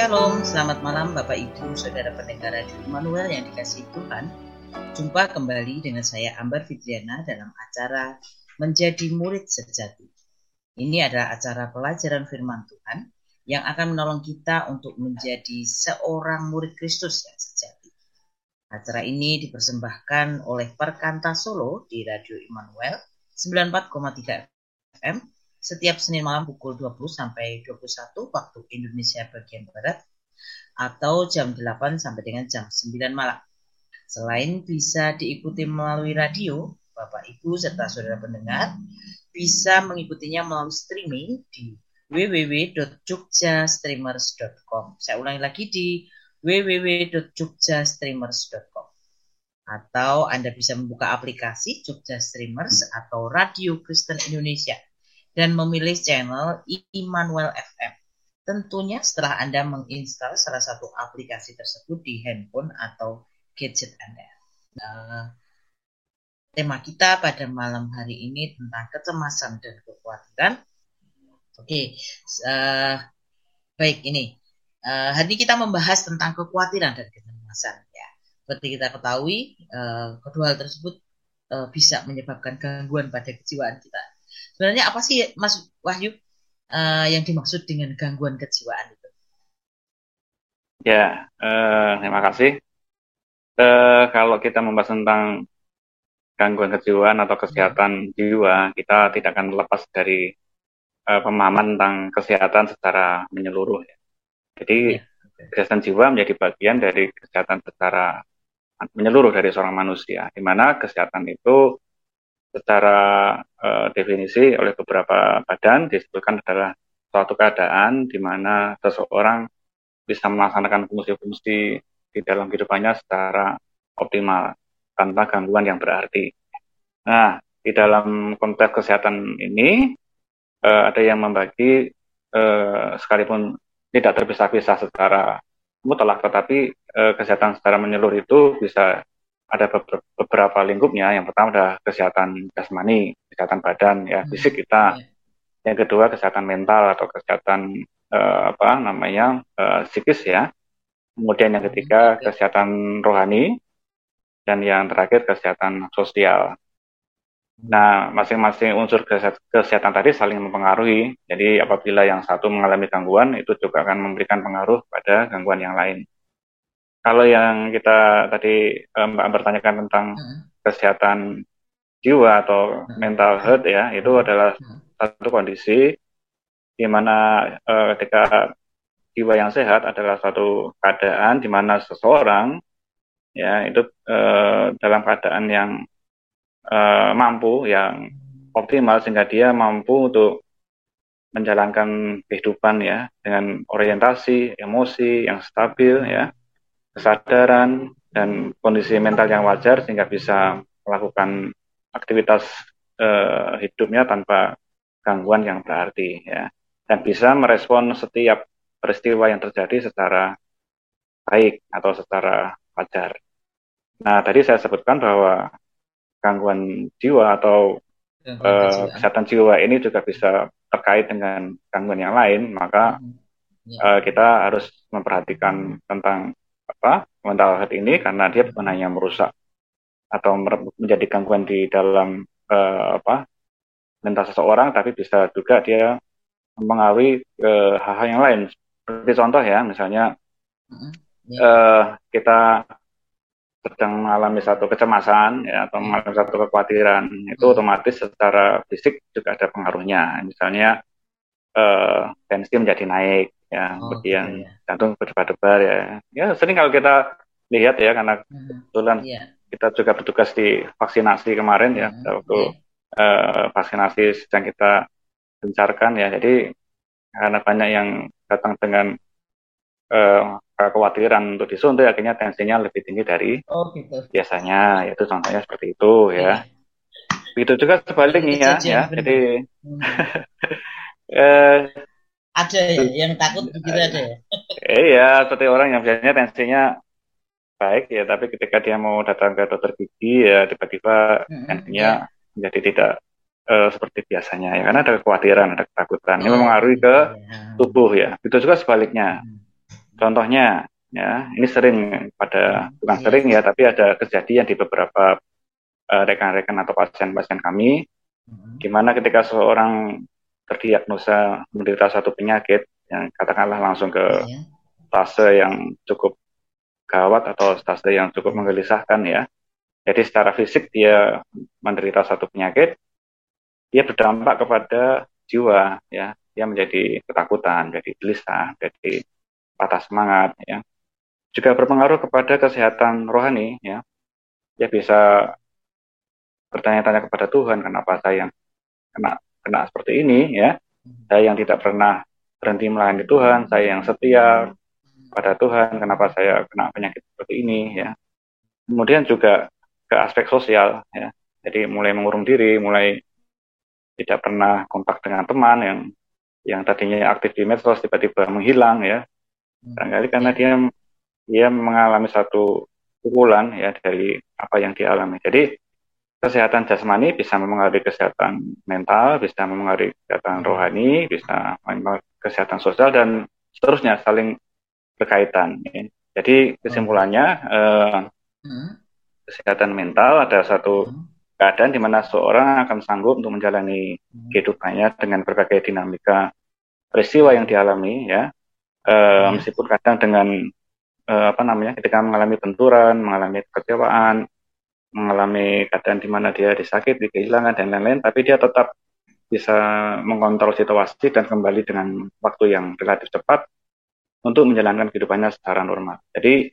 Shalom, selamat malam Bapak Ibu, Saudara pendengar Radio Immanuel yang dikasih Tuhan. Jumpa kembali dengan saya Ambar Fitriana dalam acara Menjadi Murid Sejati. Ini adalah acara pelajaran firman Tuhan yang akan menolong kita untuk menjadi seorang murid Kristus yang sejati. Acara ini dipersembahkan oleh Perkanta Solo di Radio Immanuel 94,3 FM setiap Senin malam pukul 20 sampai 21 waktu Indonesia bagian Barat atau jam 8 sampai dengan jam 9 malam. Selain bisa diikuti melalui radio, Bapak Ibu serta saudara pendengar bisa mengikutinya melalui streaming di www.jogjastreamers.com. Saya ulangi lagi di www.jogjastreamers.com. Atau Anda bisa membuka aplikasi Jogja Streamers atau Radio Kristen Indonesia dan memilih channel Immanuel FM. Tentunya setelah Anda menginstal salah satu aplikasi tersebut di handphone atau gadget Anda. Nah, tema kita pada malam hari ini tentang kecemasan dan kekhawatiran. Oke, uh, baik ini. Uh, hari ini kita membahas tentang kekhawatiran dan kecemasan. Ya, seperti kita ketahui, uh, kedua hal tersebut uh, bisa menyebabkan gangguan pada kejiwaan kita Sebenarnya apa sih Mas Wahyu uh, yang dimaksud dengan gangguan kejiwaan itu? Ya, uh, terima kasih. Uh, kalau kita membahas tentang gangguan kejiwaan atau kesehatan hmm. jiwa, kita tidak akan lepas dari uh, pemahaman tentang kesehatan secara menyeluruh. Ya. Jadi ya, okay. kesehatan jiwa menjadi bagian dari kesehatan secara menyeluruh dari seorang manusia, di mana kesehatan itu secara uh, definisi oleh beberapa badan disebutkan adalah suatu keadaan di mana seseorang bisa melaksanakan fungsi-fungsi di dalam kehidupannya secara optimal tanpa gangguan yang berarti. Nah, di dalam konteks kesehatan ini uh, ada yang membagi uh, sekalipun tidak terpisah-pisah secara mutlak, tetapi uh, kesehatan secara menyeluruh itu bisa ada beberapa lingkupnya. Yang pertama adalah kesehatan jasmani, kesehatan badan, ya hmm. fisik kita. Yeah. Yang kedua kesehatan mental atau kesehatan uh, apa namanya uh, psikis ya. Kemudian yang ketiga hmm. kesehatan rohani dan yang terakhir kesehatan sosial. Nah, masing-masing unsur kesehatan tadi saling mempengaruhi. Jadi apabila yang satu mengalami gangguan, itu juga akan memberikan pengaruh pada gangguan yang lain. Kalau yang kita tadi eh, Mbak bertanyakan tentang hmm. kesehatan jiwa atau hmm. mental health ya, itu adalah hmm. satu kondisi di mana uh, ketika jiwa yang sehat adalah suatu keadaan di mana seseorang ya itu uh, dalam keadaan yang uh, mampu, yang optimal sehingga dia mampu untuk menjalankan kehidupan ya dengan orientasi emosi yang stabil ya kesadaran dan kondisi mental yang wajar sehingga bisa melakukan aktivitas uh, hidupnya tanpa gangguan yang berarti ya. Dan bisa merespon setiap peristiwa yang terjadi secara baik atau secara wajar. Nah tadi saya sebutkan bahwa gangguan jiwa atau uh, kesehatan jiwa ini juga bisa terkait dengan gangguan yang lain, maka uh, kita harus memperhatikan tentang apa mental health ini karena dia bukan hanya merusak atau menjadi gangguan di dalam uh, apa mental seseorang tapi bisa juga dia mempengaruhi uh, hal-hal yang lain. Seperti contoh ya misalnya uh, kita sedang mengalami satu kecemasan ya atau mengalami satu kekhawatiran itu otomatis secara fisik juga ada pengaruhnya. Misalnya uh, tensi menjadi naik ya oh, kemudian iya. jantung berdebar-debar ya ya sering kalau kita lihat ya karena hmm. kebetulan yeah. kita juga bertugas di vaksinasi kemarin ya hmm. waktu yeah. Iya. uh, vaksinasi sedang kita gencarkan ya jadi karena banyak yang datang dengan uh, kekhawatiran untuk disuntik akhirnya tensinya lebih tinggi dari oh, gitu. biasanya itu contohnya seperti itu ya begitu juga sebaliknya ya jadi hmm. eh, ada ya yang takut begitu ada ya iya seperti orang yang biasanya tensinya baik ya tapi ketika dia mau datang ke dokter gigi ya tiba-tiba mm-hmm. tensinya yeah. menjadi tidak uh, seperti biasanya ya karena ada kekhawatiran ada ketakutan oh, ini mempengaruhi ke yeah. tubuh ya itu juga sebaliknya mm-hmm. Contohnya, ya ini sering pada bukan yes. sering ya, tapi ada kejadian di beberapa uh, rekan-rekan atau pasien-pasien kami, mm-hmm. gimana ketika seorang terdiagnosa menderita satu penyakit yang katakanlah langsung ke yeah. fase yang cukup gawat atau stase yang cukup menggelisahkan ya. Jadi secara fisik dia menderita satu penyakit, dia berdampak kepada jiwa ya, dia menjadi ketakutan, jadi gelisah, jadi patah semangat ya. Juga berpengaruh kepada kesehatan rohani ya. Dia bisa bertanya-tanya kepada Tuhan kenapa saya yang kena kena seperti ini ya. Saya yang tidak pernah berhenti melayani Tuhan, saya yang setia pada Tuhan, kenapa saya kena penyakit seperti ini ya. Kemudian juga ke aspek sosial ya. Jadi mulai mengurung diri, mulai tidak pernah kontak dengan teman yang yang tadinya aktif di medsos tiba-tiba menghilang ya hmm. barangkali karena dia dia mengalami satu pukulan ya dari apa yang dialami jadi kesehatan jasmani bisa mempengaruhi kesehatan mental bisa mempengaruhi kesehatan hmm. rohani bisa mempengaruhi kesehatan sosial dan seterusnya saling berkaitan ya. jadi kesimpulannya eh, hmm. kesehatan mental ada satu keadaan di mana seorang akan sanggup untuk menjalani hmm. kehidupannya dengan berbagai dinamika peristiwa yang dialami ya e, meskipun kadang dengan e, apa namanya ketika mengalami benturan mengalami kekecewaan mengalami keadaan di mana dia disakiti kehilangan dan lain-lain tapi dia tetap bisa mengontrol situasi dan kembali dengan waktu yang relatif cepat untuk menjalankan kehidupannya secara normal jadi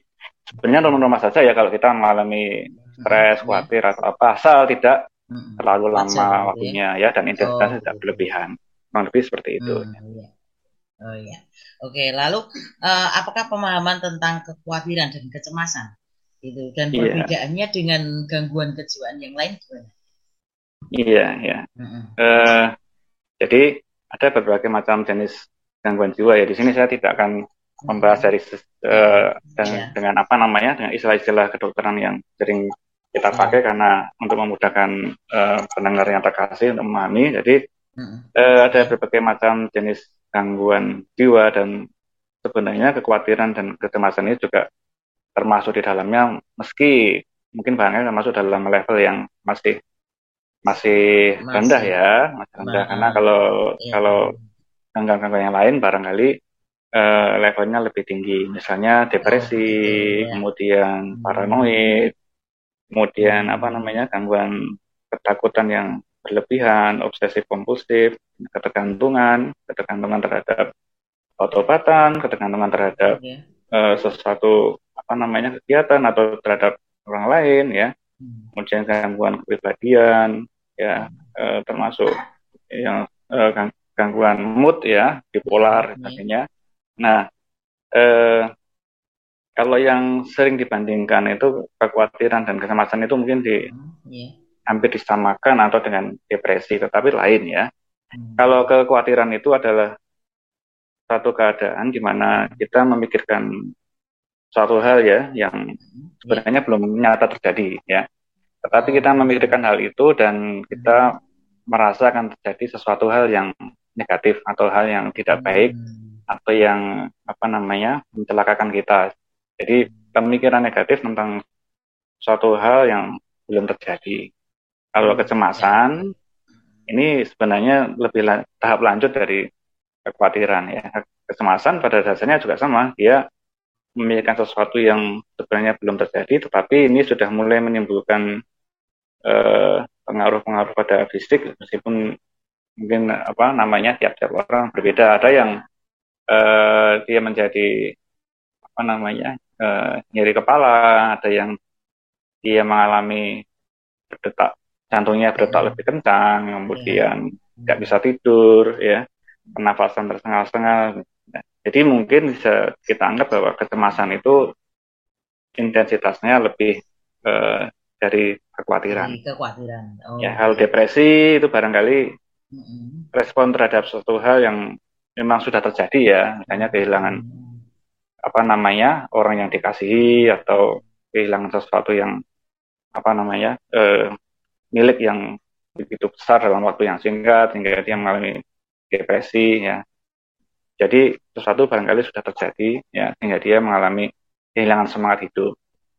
sebenarnya normal-normal saja ya kalau kita mengalami stres, khawatir atau apa, asal tidak terlalu lama ya. waktunya ya dan intensitasnya oh, tidak berlebihan. Kurang lebih seperti itu. Hmm, iya. Oh iya. Oke, lalu uh, apakah pemahaman tentang kekhawatiran dan kecemasan itu dan yeah. perbedaannya dengan gangguan kejiwaan yang lain gimana? Iya. Uh, jadi ada berbagai macam jenis gangguan jiwa ya. Di sini saya tidak akan membahas dari uh, dan yeah. dengan apa namanya dengan istilah-istilah kedokteran yang sering kita iya. pakai karena untuk memudahkan uh, pendengar yang terkasih untuk memahami. Jadi uh, ada berbagai macam jenis gangguan jiwa dan sebenarnya kekhawatiran dan kecemasan ini juga termasuk di dalamnya meski mungkin bahannya termasuk dalam level yang masih masih, masih. rendah ya masih rendah. Nah, karena kalau iya. kalau gangguan-gangguan yang lain barangkali uh, levelnya lebih tinggi, misalnya depresi, oh, kemudian hmm. paranoid, kemudian apa namanya gangguan ketakutan yang berlebihan, obsesif kompulsif, ketergantungan, ketergantungan terhadap obat-obatan, ketergantungan terhadap uh, sesuatu apa namanya kegiatan atau terhadap orang lain ya, hmm. kemudian gangguan kepribadian ya uh, termasuk yang uh, gangguan mood ya bipolar dan sebagainya Nah, eh, kalau yang sering dibandingkan itu kekhawatiran dan kecemasan itu mungkin di yeah. hampir disamakan atau dengan depresi, tetapi lain ya. Hmm. Kalau kekhawatiran itu adalah satu keadaan di mana kita memikirkan suatu hal ya yang hmm. sebenarnya belum nyata terjadi ya. Tetapi kita memikirkan hal itu dan kita hmm. merasa akan terjadi sesuatu hal yang negatif atau hal yang tidak baik hmm atau yang apa namanya mencelakakan kita. Jadi pemikiran negatif tentang suatu hal yang belum terjadi. Kalau kecemasan ini sebenarnya lebih la tahap lanjut dari kekhawatiran ya. Kecemasan pada dasarnya juga sama, dia memikirkan sesuatu yang sebenarnya belum terjadi, tetapi ini sudah mulai menimbulkan eh, pengaruh-pengaruh uh, pada fisik, meskipun mungkin apa namanya tiap-tiap orang berbeda. Ada yang uh, dia menjadi apa namanya uh, nyeri kepala, ada yang dia mengalami berdetak jantungnya berdetak lebih kencang, kemudian hmm. nggak bisa tidur, ya pernafasan tersengal-sengal. Jadi mungkin bisa kita anggap bahwa kecemasan itu intensitasnya lebih uh, dari kekhawatiran. kekhawatiran. Oh. Ya, hal depresi itu barangkali mm -hmm. respon terhadap suatu hal yang memang sudah terjadi ya, misalnya kehilangan apa namanya orang yang dikasihi atau kehilangan sesuatu yang apa namanya eh, milik yang begitu besar dalam waktu yang singkat sehingga dia mengalami depresi ya. Jadi sesuatu barangkali sudah terjadi ya sehingga dia mengalami kehilangan semangat hidup.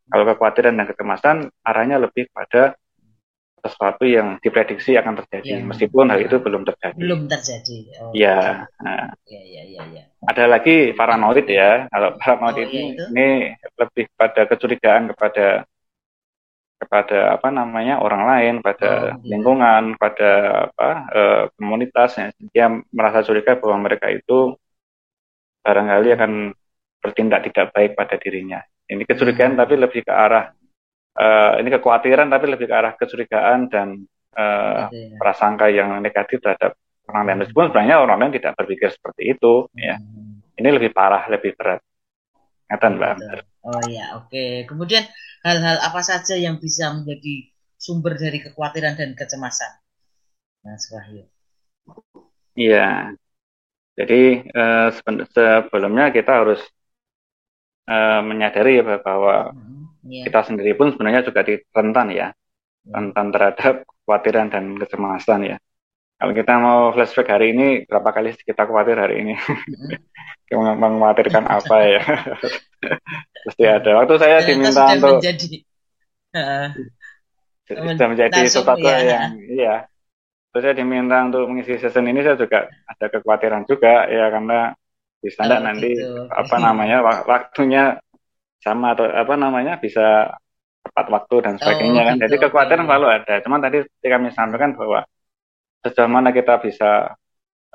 Kalau kekhawatiran dan kecemasan arahnya lebih pada sesuatu yang diprediksi akan terjadi ya, meskipun hal itu belum terjadi. Belum terjadi. Oh, ya. Nah. Ya, ya, ya, ya. Ada lagi paranoid ya. Kalau paranoid oh, ini, ya ini lebih pada kecurigaan kepada kepada apa namanya orang lain, pada oh, iya. lingkungan, pada apa e, komunitas. Ya. Dia merasa curiga bahwa mereka itu barangkali akan bertindak tidak baik pada dirinya. Ini kecurigaan hmm. tapi lebih ke arah uh, ini kekhawatiran tapi lebih ke arah kecurigaan dan uh, prasangka yang negatif terhadap orang lain. Meskipun sebenarnya orang lain tidak berpikir seperti itu, ya. hmm. ya. Ini lebih parah, lebih berat. Ngatan, Mbak. Oh ya, oke. Okay. Kemudian hal-hal apa saja yang bisa menjadi sumber dari kekhawatiran dan kecemasan? Mas Wahyu. Iya, jadi uh, sebelumnya kita harus uh, menyadari ya bahwa hmm, yeah. kita sendiri pun sebenarnya juga rentan ya, hmm. rentan terhadap kekhawatiran dan kecemasan ya. Kalau kita mau flashback hari ini, berapa kali kita khawatir hari ini? Hmm. Mengkhawatirkan apa ya? Pasti ada. Waktu saya diminta untuk menjadi, uh, sudah menjadi sesuatu ya. yang iya terus saya diminta untuk mengisi season ini saya juga ada kekhawatiran juga ya karena bisa oh, nanti gitu. apa namanya waktunya sama atau apa namanya bisa tepat waktu dan sebagainya oh, kan. Gitu, Jadi kekhawatiran okay. selalu ada. Cuman tadi kami sampaikan bahwa sejauh mana kita bisa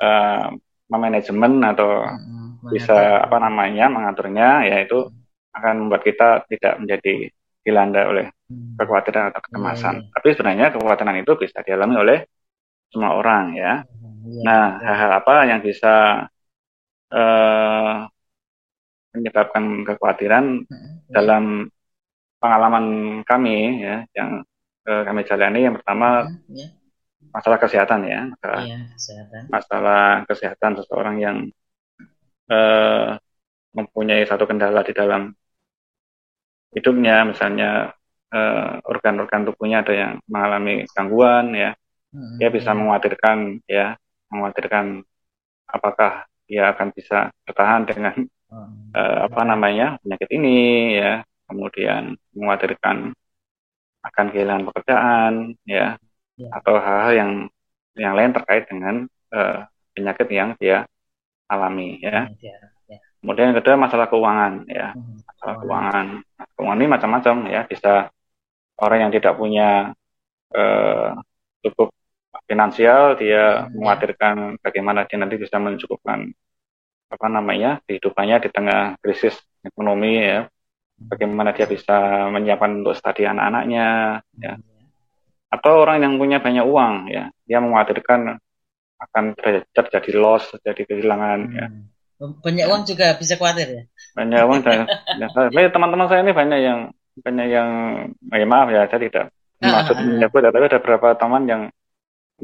uh, memanajemen atau hmm, bisa apa namanya mengaturnya, yaitu hmm. akan membuat kita tidak menjadi dilanda oleh hmm. kekhawatiran atau kecemasan. Hmm. Tapi sebenarnya kekhawatiran itu bisa dialami oleh semua orang ya. ya nah, hal-hal apa yang bisa uh, menyebabkan kekhawatiran hmm, ya. dalam pengalaman kami ya yang uh, kami jalani yang pertama ya. masalah kesehatan ya, masalah, ya, kesehatan. masalah kesehatan seseorang yang uh, mempunyai satu kendala di dalam hidupnya misalnya organ-organ uh, tubuhnya ada yang mengalami gangguan ya hmm. dia bisa mengkhawatirkan ya mengkhawatirkan apakah dia akan bisa bertahan dengan hmm. uh, apa namanya penyakit ini ya kemudian mengkhawatirkan akan kehilangan pekerjaan ya, ya. atau hal-hal yang yang lain terkait dengan uh, penyakit yang dia alami ya. ya, ya. Kemudian yang kedua masalah keuangan ya, hmm. masalah keuangan. Keuangan ini macam-macam ya, bisa orang yang tidak punya uh, cukup finansial dia hmm. mengkhawatirkan bagaimana dia nanti bisa mencukupkan apa namanya kehidupannya di tengah krisis ekonomi ya. Bagaimana dia bisa menyiapkan untuk studi anak-anaknya ya. Atau orang yang punya banyak uang ya. Dia mengkhawatirkan akan terjadi loss terjadi kehilangan hmm. ya banyak uang juga bisa khawatir ya? Banyak uang dan ya, teman-teman saya ini banyak yang banyak yang ya maaf ya saya tidak maksud menyebut tapi ada beberapa teman yang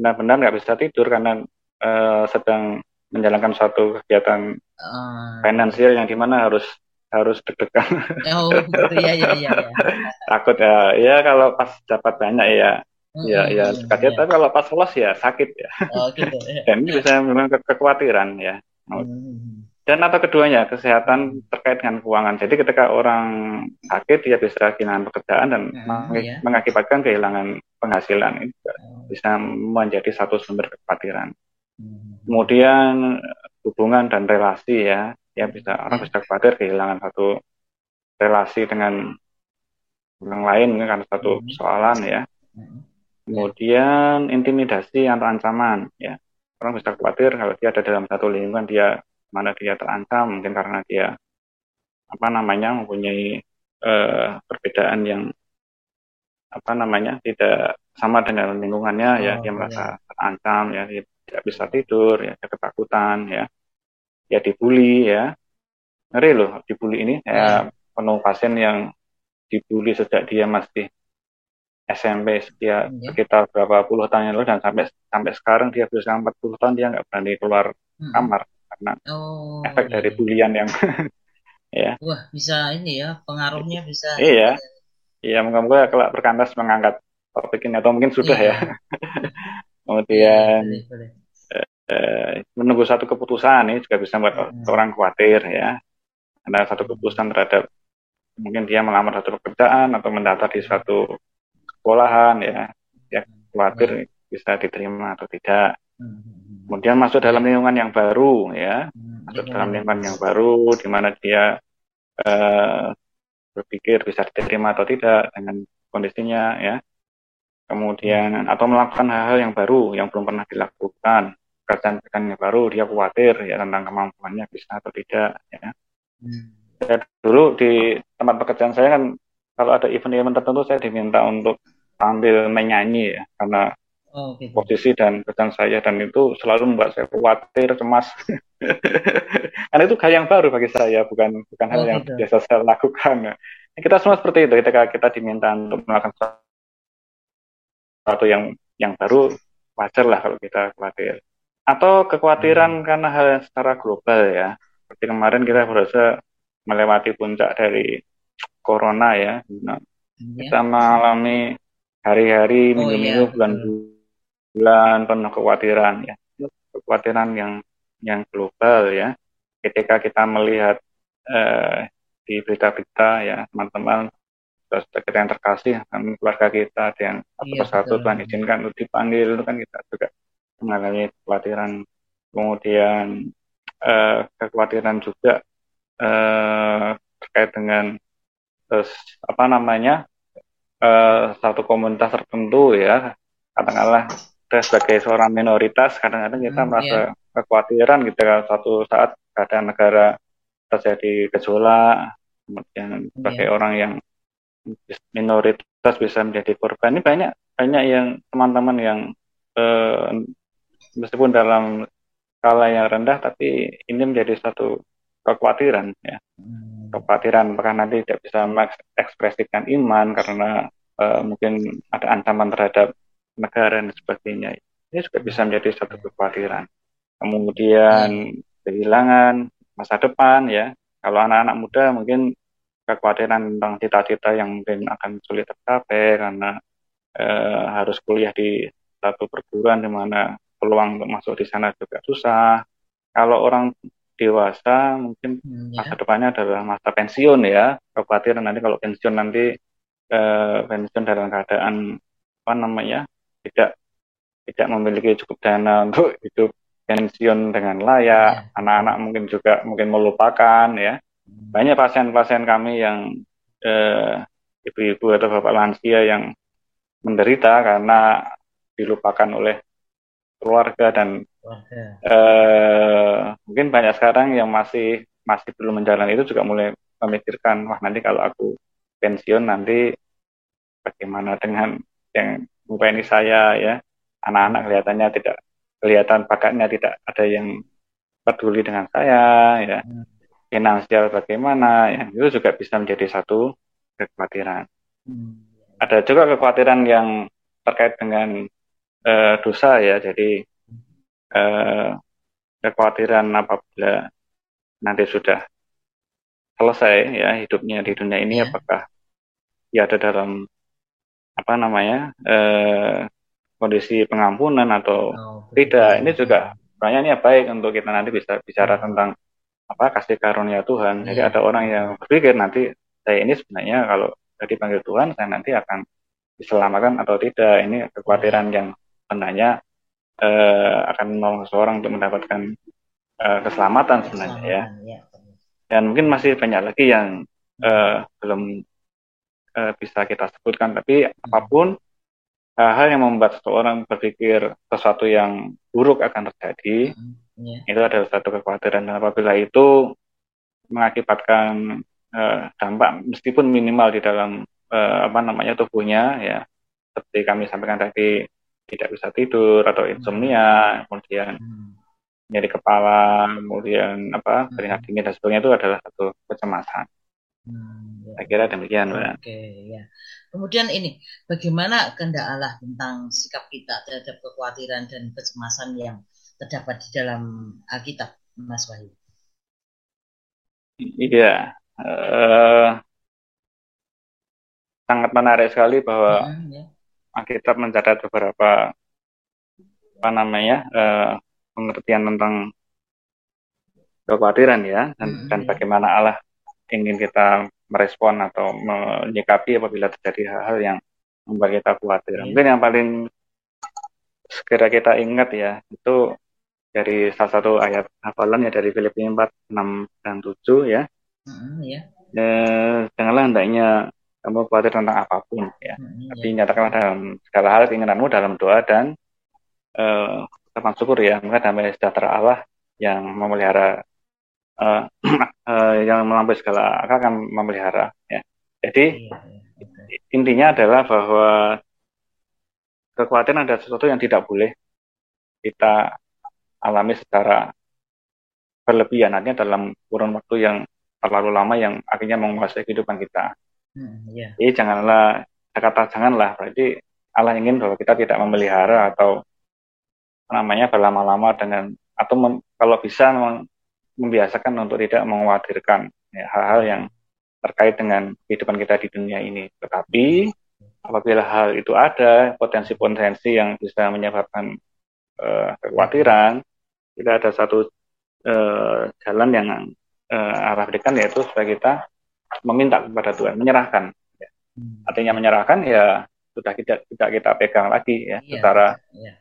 benar-benar nggak bisa tidur karena uh, sedang menjalankan suatu kegiatan uh, finansial yang di mana harus harus deg-degan. Oh, iya, iya, iya, iya. Takut ya, ya kalau pas dapat banyak ya, hmm, ya, ya suka iya. tapi kalau pas loss ya sakit ya. Oh, gitu. Ya. Dan ini bisa memang ke kekhawatiran ya. Hmm dan atau keduanya kesehatan terkait dengan keuangan. Jadi ketika orang sakit dia bisa kehilangan pekerjaan dan hmm, iya. mengakibatkan kehilangan penghasilan ini hmm. bisa menjadi satu sumber kekhawatiran. Hmm. Kemudian hubungan dan relasi ya, ya bisa orang iya. bisa khawatir kehilangan satu relasi dengan orang lain karena satu hmm. persoalan ya. Hmm. Kemudian intimidasi atau ancaman ya. Orang bisa khawatir kalau dia ada dalam satu lingkungan dia mana dia terancam mungkin karena dia apa namanya mempunyai uh, perbedaan yang apa namanya tidak sama dengan lingkungannya ya, oh, ya dia merasa ya. terancam ya dia tidak bisa tidur ya dia ketakutan ya ya dibully ya ngeri loh dibully ini ya penuh pasien yang dibully sejak dia masih SMP dia ya. sekitar berapa puluh tahun yang lalu dan sampai sampai sekarang dia berusia 40 tahun dia nggak berani keluar hmm. kamar karena oh, efek iya. dari iya. bulian yang ya. Wah, bisa ini ya, pengaruhnya bisa. Iya. Iya, moga-moga kalau berkantas mengangkat topik ini atau mungkin sudah iya. ya. Kemudian boleh, boleh. eh, menunggu satu keputusan ini juga bisa membuat hmm. orang khawatir ya ada satu keputusan terhadap mungkin dia melamar satu pekerjaan atau mendaftar di suatu sekolahan ya ya khawatir bisa diterima atau tidak hmm. Kemudian masuk dalam lingkungan yang baru ya hmm. masuk dalam lingkungan yang baru di mana dia eh, berpikir bisa diterima atau tidak dengan kondisinya ya kemudian atau melakukan hal-hal yang baru yang belum pernah dilakukan pekerjaan-pekerjaan yang baru dia khawatir ya tentang kemampuannya bisa atau tidak ya. Hmm. ya dulu di tempat pekerjaan saya kan kalau ada event-event tertentu saya diminta untuk tampil menyanyi ya karena oh, gitu. posisi dan pekerjaan saya dan itu selalu membuat saya khawatir cemas karena itu hal yang baru bagi saya bukan bukan oh, hal yang gitu. biasa saya lakukan kita semua seperti itu ketika kita diminta untuk melakukan sesuatu yang yang baru wajar lah kalau kita khawatir atau kekhawatiran hmm. karena hal secara global ya seperti kemarin kita berusaha melewati puncak dari corona ya nah, yeah. kita mengalami hari-hari oh, minggu-minggu yeah. bulan-bulan penuh kekhawatiran ya. Kekhawatiran yang yang global ya. Ketika kita melihat eh, di berita-berita ya teman-teman saudara yang terkasih keluarga kita ada yang satu iya, persatu Tuhan izinkan untuk dipanggil itu kan kita juga mengalami kekhawatiran. Kemudian eh, kekhawatiran juga eh, terkait dengan terus apa namanya eh, satu komunitas tertentu ya. Katakanlah kita sebagai seorang minoritas kadang-kadang kita hmm, merasa iya. kekhawatiran gitu kan suatu saat keadaan negara terjadi gejolak kemudian sebagai yeah. orang yang minoritas bisa menjadi korban ini banyak banyak yang teman-teman yang eh, meskipun dalam skala yang rendah tapi ini menjadi satu kekhawatiran ya hmm. kekhawatiran apakah nanti tidak bisa mengekspresikan iman karena uh, mungkin ada ancaman terhadap negara dan sebagainya ini juga bisa menjadi satu kekhawatiran kemudian kehilangan masa depan ya kalau anak-anak muda mungkin kekhawatiran tentang cita-cita yang mungkin akan sulit tercapai karena eh, harus kuliah di satu perguruan di mana peluang untuk masuk di sana juga susah. Kalau orang dewasa mungkin hmm, ya. masa depannya adalah masa pensiun ya. Kekhawatiran nanti kalau pensiun nanti eh, pensiun dalam keadaan apa namanya tidak tidak memiliki cukup dana untuk hidup pensiun dengan layak. Ya. Anak-anak ya. mungkin juga mungkin melupakan ya banyak pasien-pasien kami yang eh, ibu-ibu atau bapak lansia yang menderita karena dilupakan oleh keluarga dan eh, mungkin banyak sekarang yang masih masih belum menjalani itu juga mulai memikirkan wah nanti kalau aku pensiun nanti bagaimana dengan yang ini saya ya anak-anak kelihatannya tidak kelihatan bakatnya tidak ada yang peduli dengan saya ya hmm finansial bagaimana ya itu juga bisa menjadi satu kekhawatiran. Hmm. Ada juga kekhawatiran yang terkait dengan uh, dosa ya, jadi uh, kekhawatiran apabila nanti sudah selesai ya hidupnya di dunia ini yeah. apakah dia ada dalam apa namanya uh, kondisi pengampunan atau oh, tidak. Ini juga banyak baik untuk kita nanti bisa bicara tentang apa kasih karunia Tuhan. Jadi iya. ada orang yang berpikir nanti saya ini sebenarnya kalau jadi panggil Tuhan saya nanti akan diselamatkan atau tidak. Ini kekhawatiran yang sebenarnya eh, akan menolong seseorang untuk mendapatkan eh, keselamatan sebenarnya ya. Iya, Dan mungkin masih banyak lagi yang eh, belum eh, bisa kita sebutkan. Tapi apa pun hal yang membuat seseorang berpikir sesuatu yang buruk akan terjadi, yeah. itu adalah satu kekhawatiran dan apabila itu mengakibatkan uh, dampak meskipun minimal di dalam uh, apa namanya tubuhnya ya seperti kami sampaikan tadi tidak bisa tidur atau hmm. insomnia hmm. kemudian hmm. nyeri kepala kemudian apa hmm. keringat dingin dan sebagainya itu adalah satu kecemasan hmm, ya. saya kira demikian oke okay, ya kemudian ini bagaimana kehendak Allah tentang sikap kita terhadap kekhawatiran dan kecemasan yang terdapat di dalam Alkitab, Mas Wahyu. Iya, uh, sangat menarik sekali bahwa hmm, ya. Alkitab mencatat beberapa apa namanya uh, pengertian tentang kekhawatiran ya dan, hmm, dan iya. bagaimana Allah ingin kita merespon atau menyikapi apabila terjadi hal-hal yang membuat kita khawatir. Hmm. Mungkin yang paling segera kita ingat ya itu dari salah satu ayat hafalan ya dari Filipi 4, 6 dan 7 ya. Hmm, ya. E, janganlah hendaknya kamu khawatir tentang apa pun ya. Hmm, Tapi ya. nyatakanlah dalam segala hal keinginanmu dalam doa dan uh, syukur ya. Maka damai sejahtera Allah yang memelihara uh, uh, yang melampaui segala akal akan memelihara ya. Jadi iya, iya, intinya adalah bahwa kekhawatiran ada sesuatu yang tidak boleh kita alami secara berlebihan artinya dalam kurun waktu yang terlalu lama yang akhirnya menguasai kehidupan kita. Hmm, yeah. Jadi janganlah kata janganlah berarti Allah ingin bahwa kita tidak memelihara atau namanya berlama-lama dengan atau mem, kalau bisa membiasakan untuk tidak mengkhawatirkan ya, hal-hal yang terkait dengan kehidupan kita di dunia ini. Tetapi apabila hal itu ada potensi-potensi yang bisa menyebabkan uh, kekhawatiran, tidak ada satu uh, jalan yang uh, arah berikan yaitu supaya kita meminta kepada Tuhan, menyerahkan. Ya. Hmm. Artinya menyerahkan ya sudah tidak tidak kita pegang lagi ya, iya, secara iya,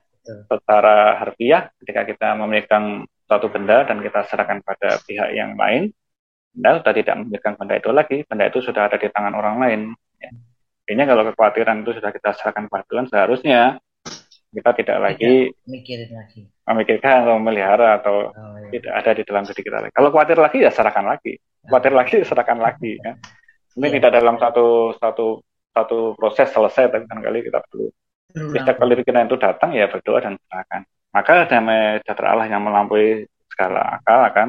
secara harfiah ketika kita memegang suatu benda dan kita serahkan pada pihak yang lain, Anda sudah tidak memegang benda itu lagi, benda itu sudah ada di tangan orang lain. Ya. Ini kalau kekhawatiran itu sudah kita serahkan pada Tuhan, seharusnya kita tidak lagi mikirin lagi memikirkan atau memelihara atau oh, iya. tidak ada di dalam diri kita lagi. Kalau khawatir lagi ya serahkan lagi, khawatir lagi serahkan lagi. Ya. Ini yeah. tidak dalam satu satu satu proses selesai, tapi kan kali kita perlu setiap kali pikiran itu datang ya berdoa dan serahkan maka damai sejahtera Allah yang melampaui segala akal akan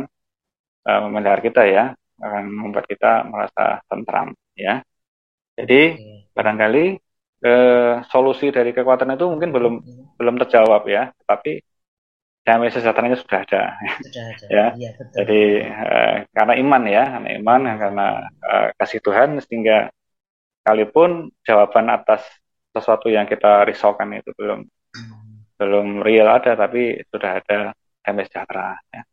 uh, memelihara kita ya, akan membuat kita merasa tentram ya. Jadi hmm. barangkali uh, solusi dari kekuatan itu mungkin belum hmm. belum terjawab ya, tapi damai sejahteranya sudah ada. Sudah ada. ya. ya betul. Jadi uh, karena iman ya, karena iman karena uh, kasih Tuhan sehingga sekalipun jawaban atas sesuatu yang kita risaukan itu belum hmm belum real ada tapi sudah ada damai sejahtera ya.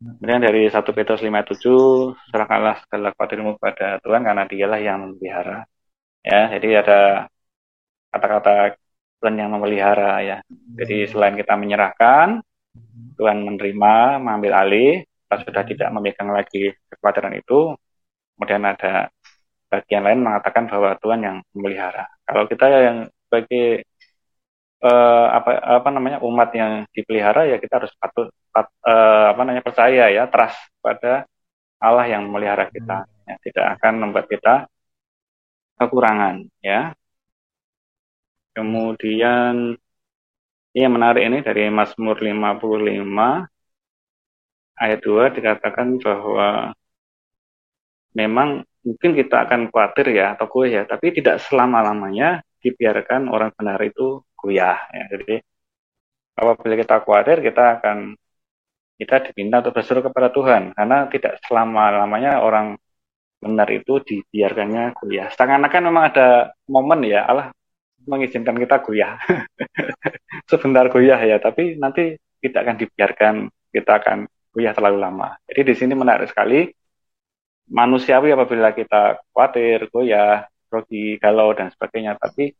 Kemudian dari 1 Petrus 57 serahkanlah segala khawatirmu kepada Tuhan karena dialah yang memelihara. Ya, jadi ada kata-kata Tuhan yang memelihara ya. Jadi selain kita menyerahkan, Tuhan menerima, mengambil alih, kita sudah tidak memegang lagi kekhawatiran itu. Kemudian ada bagian lain mengatakan bahwa Tuhan yang memelihara. Kalau kita yang sebagai uh, apa apa namanya umat yang dipelihara ya kita harus patut pat, uh, apa namanya percaya ya trust pada Allah yang memelihara kita hmm. ya, tidak akan membuat kita kekurangan ya kemudian ini yang menarik ini dari Mazmur 55 ayat 2 dikatakan bahwa memang mungkin kita akan khawatir ya atau gue ya tapi tidak selama-lamanya dibiarkan orang benar itu goyah ya. Jadi apabila kita khawatir kita akan kita diminta untuk berseru kepada Tuhan karena tidak selama-lamanya orang benar itu dibiarkannya goyah. Seakan-akan memang ada momen ya Allah mengizinkan kita goyah. Sebentar goyah ya, tapi nanti tidak akan dibiarkan kita akan goyah terlalu lama. Jadi di sini menarik sekali manusiawi apabila kita khawatir, goyah, grogi, galau dan sebagainya, tapi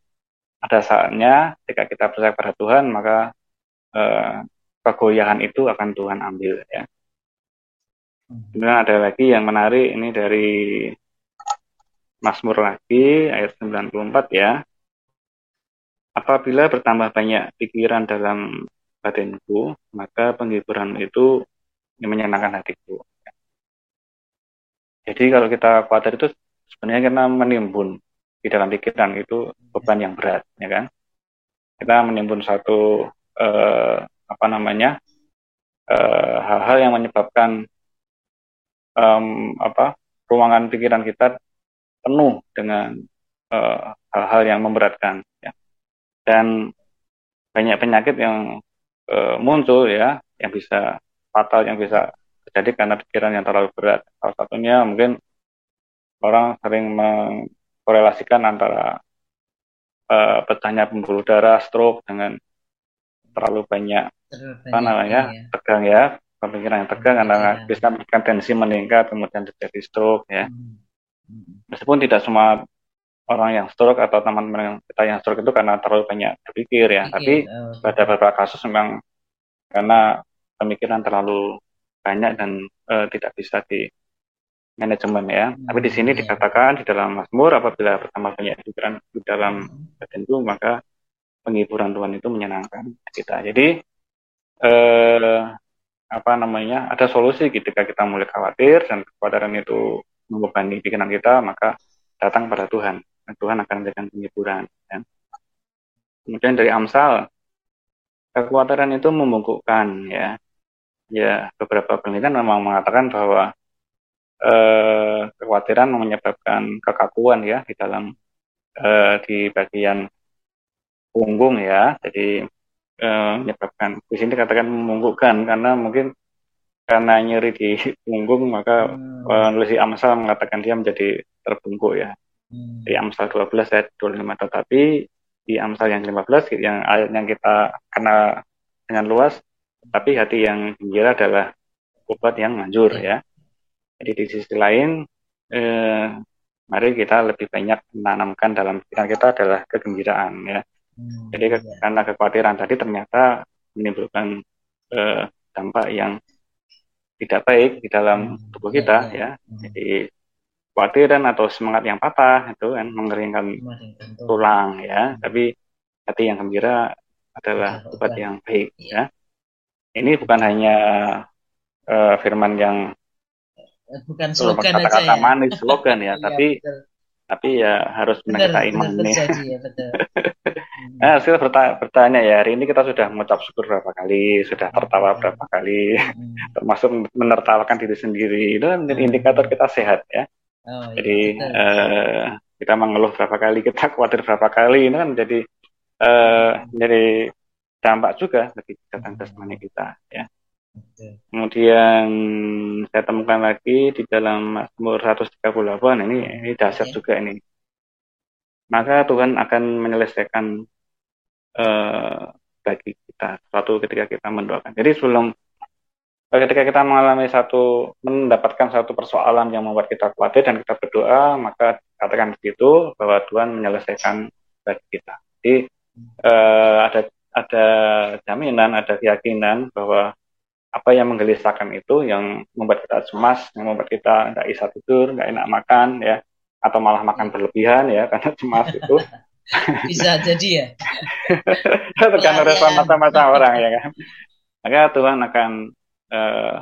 ada saatnya ketika kita percaya pada Tuhan maka eh, kegoyahan itu akan Tuhan ambil ya. Kemudian ada lagi yang menarik ini dari Mazmur lagi ayat 94 ya. Apabila bertambah banyak pikiran dalam batinku, maka penghiburan itu menyenangkan hatiku. Jadi kalau kita khawatir itu sebenarnya kita menimbun di dalam pikiran itu beban yang berat, ya kan? Kita menimbun satu eh, apa namanya eh, hal-hal yang menyebabkan um, apa ruangan pikiran kita penuh dengan eh, hal-hal uh, yang memberatkan, ya. Dan banyak penyakit yang uh, muncul ya, yang bisa fatal, yang bisa terjadi karena pikiran yang terlalu berat. Salah satunya mungkin orang sering korelasikan antara uh, pecahnya pembuluh darah, stroke dengan terlalu banyak apa namanya ya. tegang ya pemikiran yang tegang karena ya. bisa menyebabkan tensi meningkat kemudian terjadi stroke ya hmm. Hmm. meskipun tidak semua orang yang stroke atau teman-teman kita yang stroke itu karena terlalu banyak berpikir ya Pikir, tapi oh. pada beberapa kasus memang karena pemikiran terlalu banyak dan uh, tidak bisa di manajemen ya. Hmm, Tapi di sini iya. dikatakan di dalam Mazmur apabila pertama banyak pikiran di dalam hmm. itu maka penghiburan Tuhan itu menyenangkan kita. Jadi eh, apa namanya ada solusi ketika kita mulai khawatir dan kekhawatiran itu membebani pikiran kita maka datang pada Tuhan dan Tuhan akan memberikan penghiburan. Ya. Kemudian dari Amsal kekhawatiran itu membungkukkan ya. Ya beberapa penelitian memang mengatakan bahwa eh, kekhawatiran menyebabkan kekakuan ya di dalam eh, di bagian punggung ya. Jadi eh, menyebabkan di sini katakan memungkukkan karena mungkin karena nyeri di punggung maka hmm. penulis Amsal mengatakan dia menjadi terbungkuk ya. Hmm. Di Amsal 12 ayat 25 tetapi di Amsal yang 15 yang ayat yang kita kenal dengan luas tapi hati yang gembira adalah obat yang manjur ya. Jadi di sisi lain, eh, mari kita lebih banyak menanamkan dalam pikiran kita adalah kegembiraan ya. Hmm, Jadi ke, ya. karena kekhawatiran tadi ternyata menimbulkan eh, dampak yang tidak baik di dalam hmm, tubuh kita ya. ya. Hmm. Jadi kekhawatiran atau semangat yang patah itu kan mengeringkan tulang ya. Hmm. Tapi hati yang gembira adalah obat yang baik ya. Ini bukan hanya uh, firman yang bukan slogan kata -kata aja ya. manis slogan ya, iya, tapi betul. tapi ya harus kita iman nih. Ya, nah, saya bertanya, bertanya ya, hari ini kita sudah mengucap syukur berapa kali, sudah tertawa berapa kali, hmm. termasuk menertawakan diri sendiri. Itu kan hmm. indikator kita sehat ya. Oh, iya, jadi eh, kita mengeluh berapa kali, kita khawatir berapa kali, itu kan jadi eh, jadi dampak juga bagi kesehatan jasmani kita ya. Kemudian saya temukan lagi di dalam Mazmur 138 ini ini dasar okay. juga ini. Maka Tuhan akan menyelesaikan uh, bagi kita suatu ketika kita mendoakan. Jadi sebelum ketika kita mengalami satu mendapatkan satu persoalan yang membuat kita khawatir dan kita berdoa, maka katakan begitu bahwa Tuhan menyelesaikan bagi kita. Jadi uh, ada ada jaminan, ada keyakinan bahwa apa yang menggelisahkan itu yang membuat kita cemas, yang membuat kita nggak bisa tidur, nggak enak makan ya, atau malah makan iya. berlebihan ya karena cemas itu. bisa jadi ya. Tergantung respon mata-mata orang ya kan. Maka Tuhan akan uh,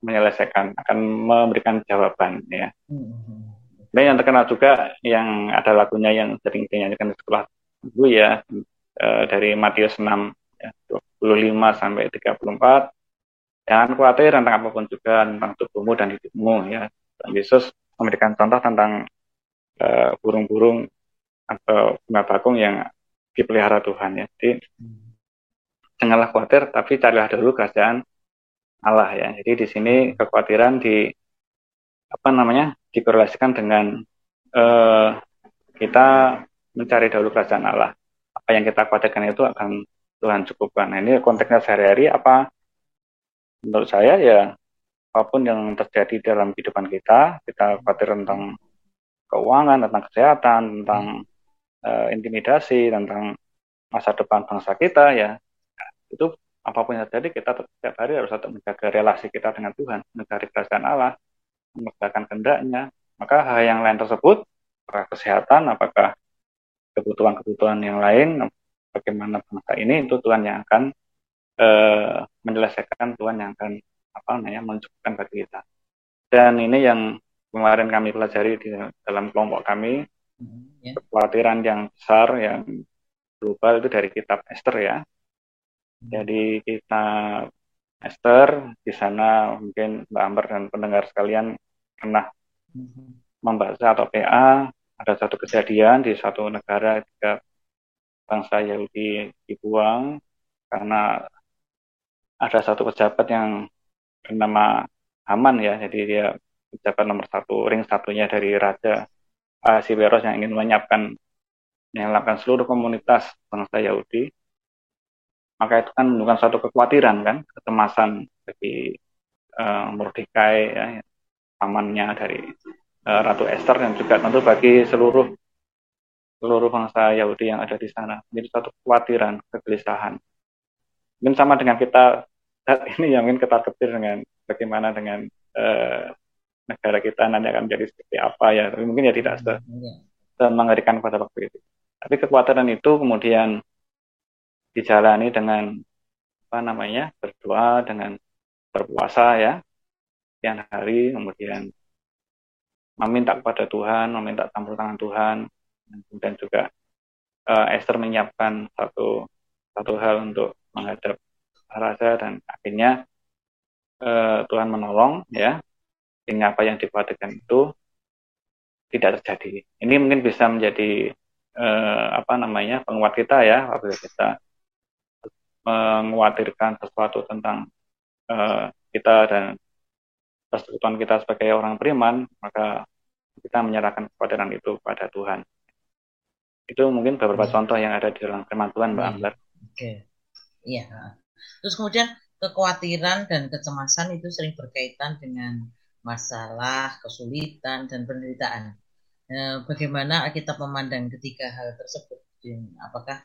menyelesaikan, akan memberikan jawaban ya. Hmm. Dan yang terkenal juga yang ada lagunya yang sering dinyanyikan di sekolah dulu ya uh, dari Matius 6 ya, 25 sampai 34 Jangan khawatir tentang apa pun juga tentang tubuhmu dan hidupmu ya. Dan Yesus memberikan contoh tentang uh, burung-burung atau bunga bakung yang dipelihara Tuhan ya. Jadi janganlah khawatir tapi carilah dulu kerajaan Allah ya. Jadi di sini kekhawatiran di apa namanya dikorelasikan dengan uh, kita mencari dahulu kerajaan Allah. Apa yang kita khawatirkan itu akan Tuhan cukupkan. Nah, ini konteksnya sehari-hari apa menurut saya ya apa pun yang terjadi dalam kehidupan kita, kita khawatir tentang keuangan, tentang kesehatan, tentang uh, intimidasi, tentang masa depan bangsa kita ya itu apa pun yang terjadi kita setiap hari harus tetap menjaga relasi kita dengan Tuhan, mencari kerajaan Allah, mengerjakan kehendaknya. Maka hal yang lain tersebut, apakah kesehatan, apakah kebutuhan-kebutuhan yang lain, bagaimana bangsa ini itu Tuhan yang akan eh, menyelesaikan Tuhan yang akan apa namanya mencukupkan bagi kita. Dan ini yang kemarin kami pelajari di dalam kelompok kami mm-hmm, yeah. kekhawatiran yang besar yang global itu dari kitab Esther ya. Mm-hmm. Jadi kita Esther di sana mungkin Mbak Amber dan pendengar sekalian pernah mm-hmm. membaca atau PA ada satu kejadian di satu negara ketika bangsa Yahudi dibuang karena ada satu pejabat yang bernama Haman ya, jadi dia pejabat nomor satu, ring satunya dari Raja Ahasiweros yang ingin menyiapkan melakukan seluruh komunitas bangsa Yahudi maka itu kan bukan suatu kekhawatiran kan, kecemasan bagi uh, Mordekai ya, pamannya dari uh, Ratu Esther dan juga tentu bagi seluruh seluruh bangsa Yahudi yang ada di sana. Jadi suatu kekhawatiran, kegelisahan. Mungkin sama dengan kita ini yang mungkin kita kecil dengan bagaimana dengan uh, negara kita nanti akan menjadi seperti apa ya. Tapi mungkin ya tidak se, se mengerikan pada waktu itu. Tapi kekhawatiran itu kemudian dijalani dengan apa namanya berdoa dengan berpuasa ya sekian hari kemudian meminta kepada Tuhan meminta campur tangan Tuhan dan kemudian juga uh, Esther menyiapkan satu satu hal untuk menghadap raja dan akhirnya uh, Tuhan menolong ya sehingga apa yang dikhawatirkan itu tidak terjadi ini mungkin bisa menjadi uh, apa namanya penguat kita ya apabila kita mengkhawatirkan sesuatu tentang uh, kita dan persekutuan kita sebagai orang beriman, maka kita menyerahkan kekhawatiran itu pada Tuhan. Itu mungkin beberapa ya. contoh yang ada di dalam firman Tuhan, Mbak ya. Ambar. Oke. Iya. Terus kemudian kekhawatiran dan kecemasan itu sering berkaitan dengan masalah, kesulitan, dan penderitaan. Eh, bagaimana kita memandang ketiga hal tersebut? Apakah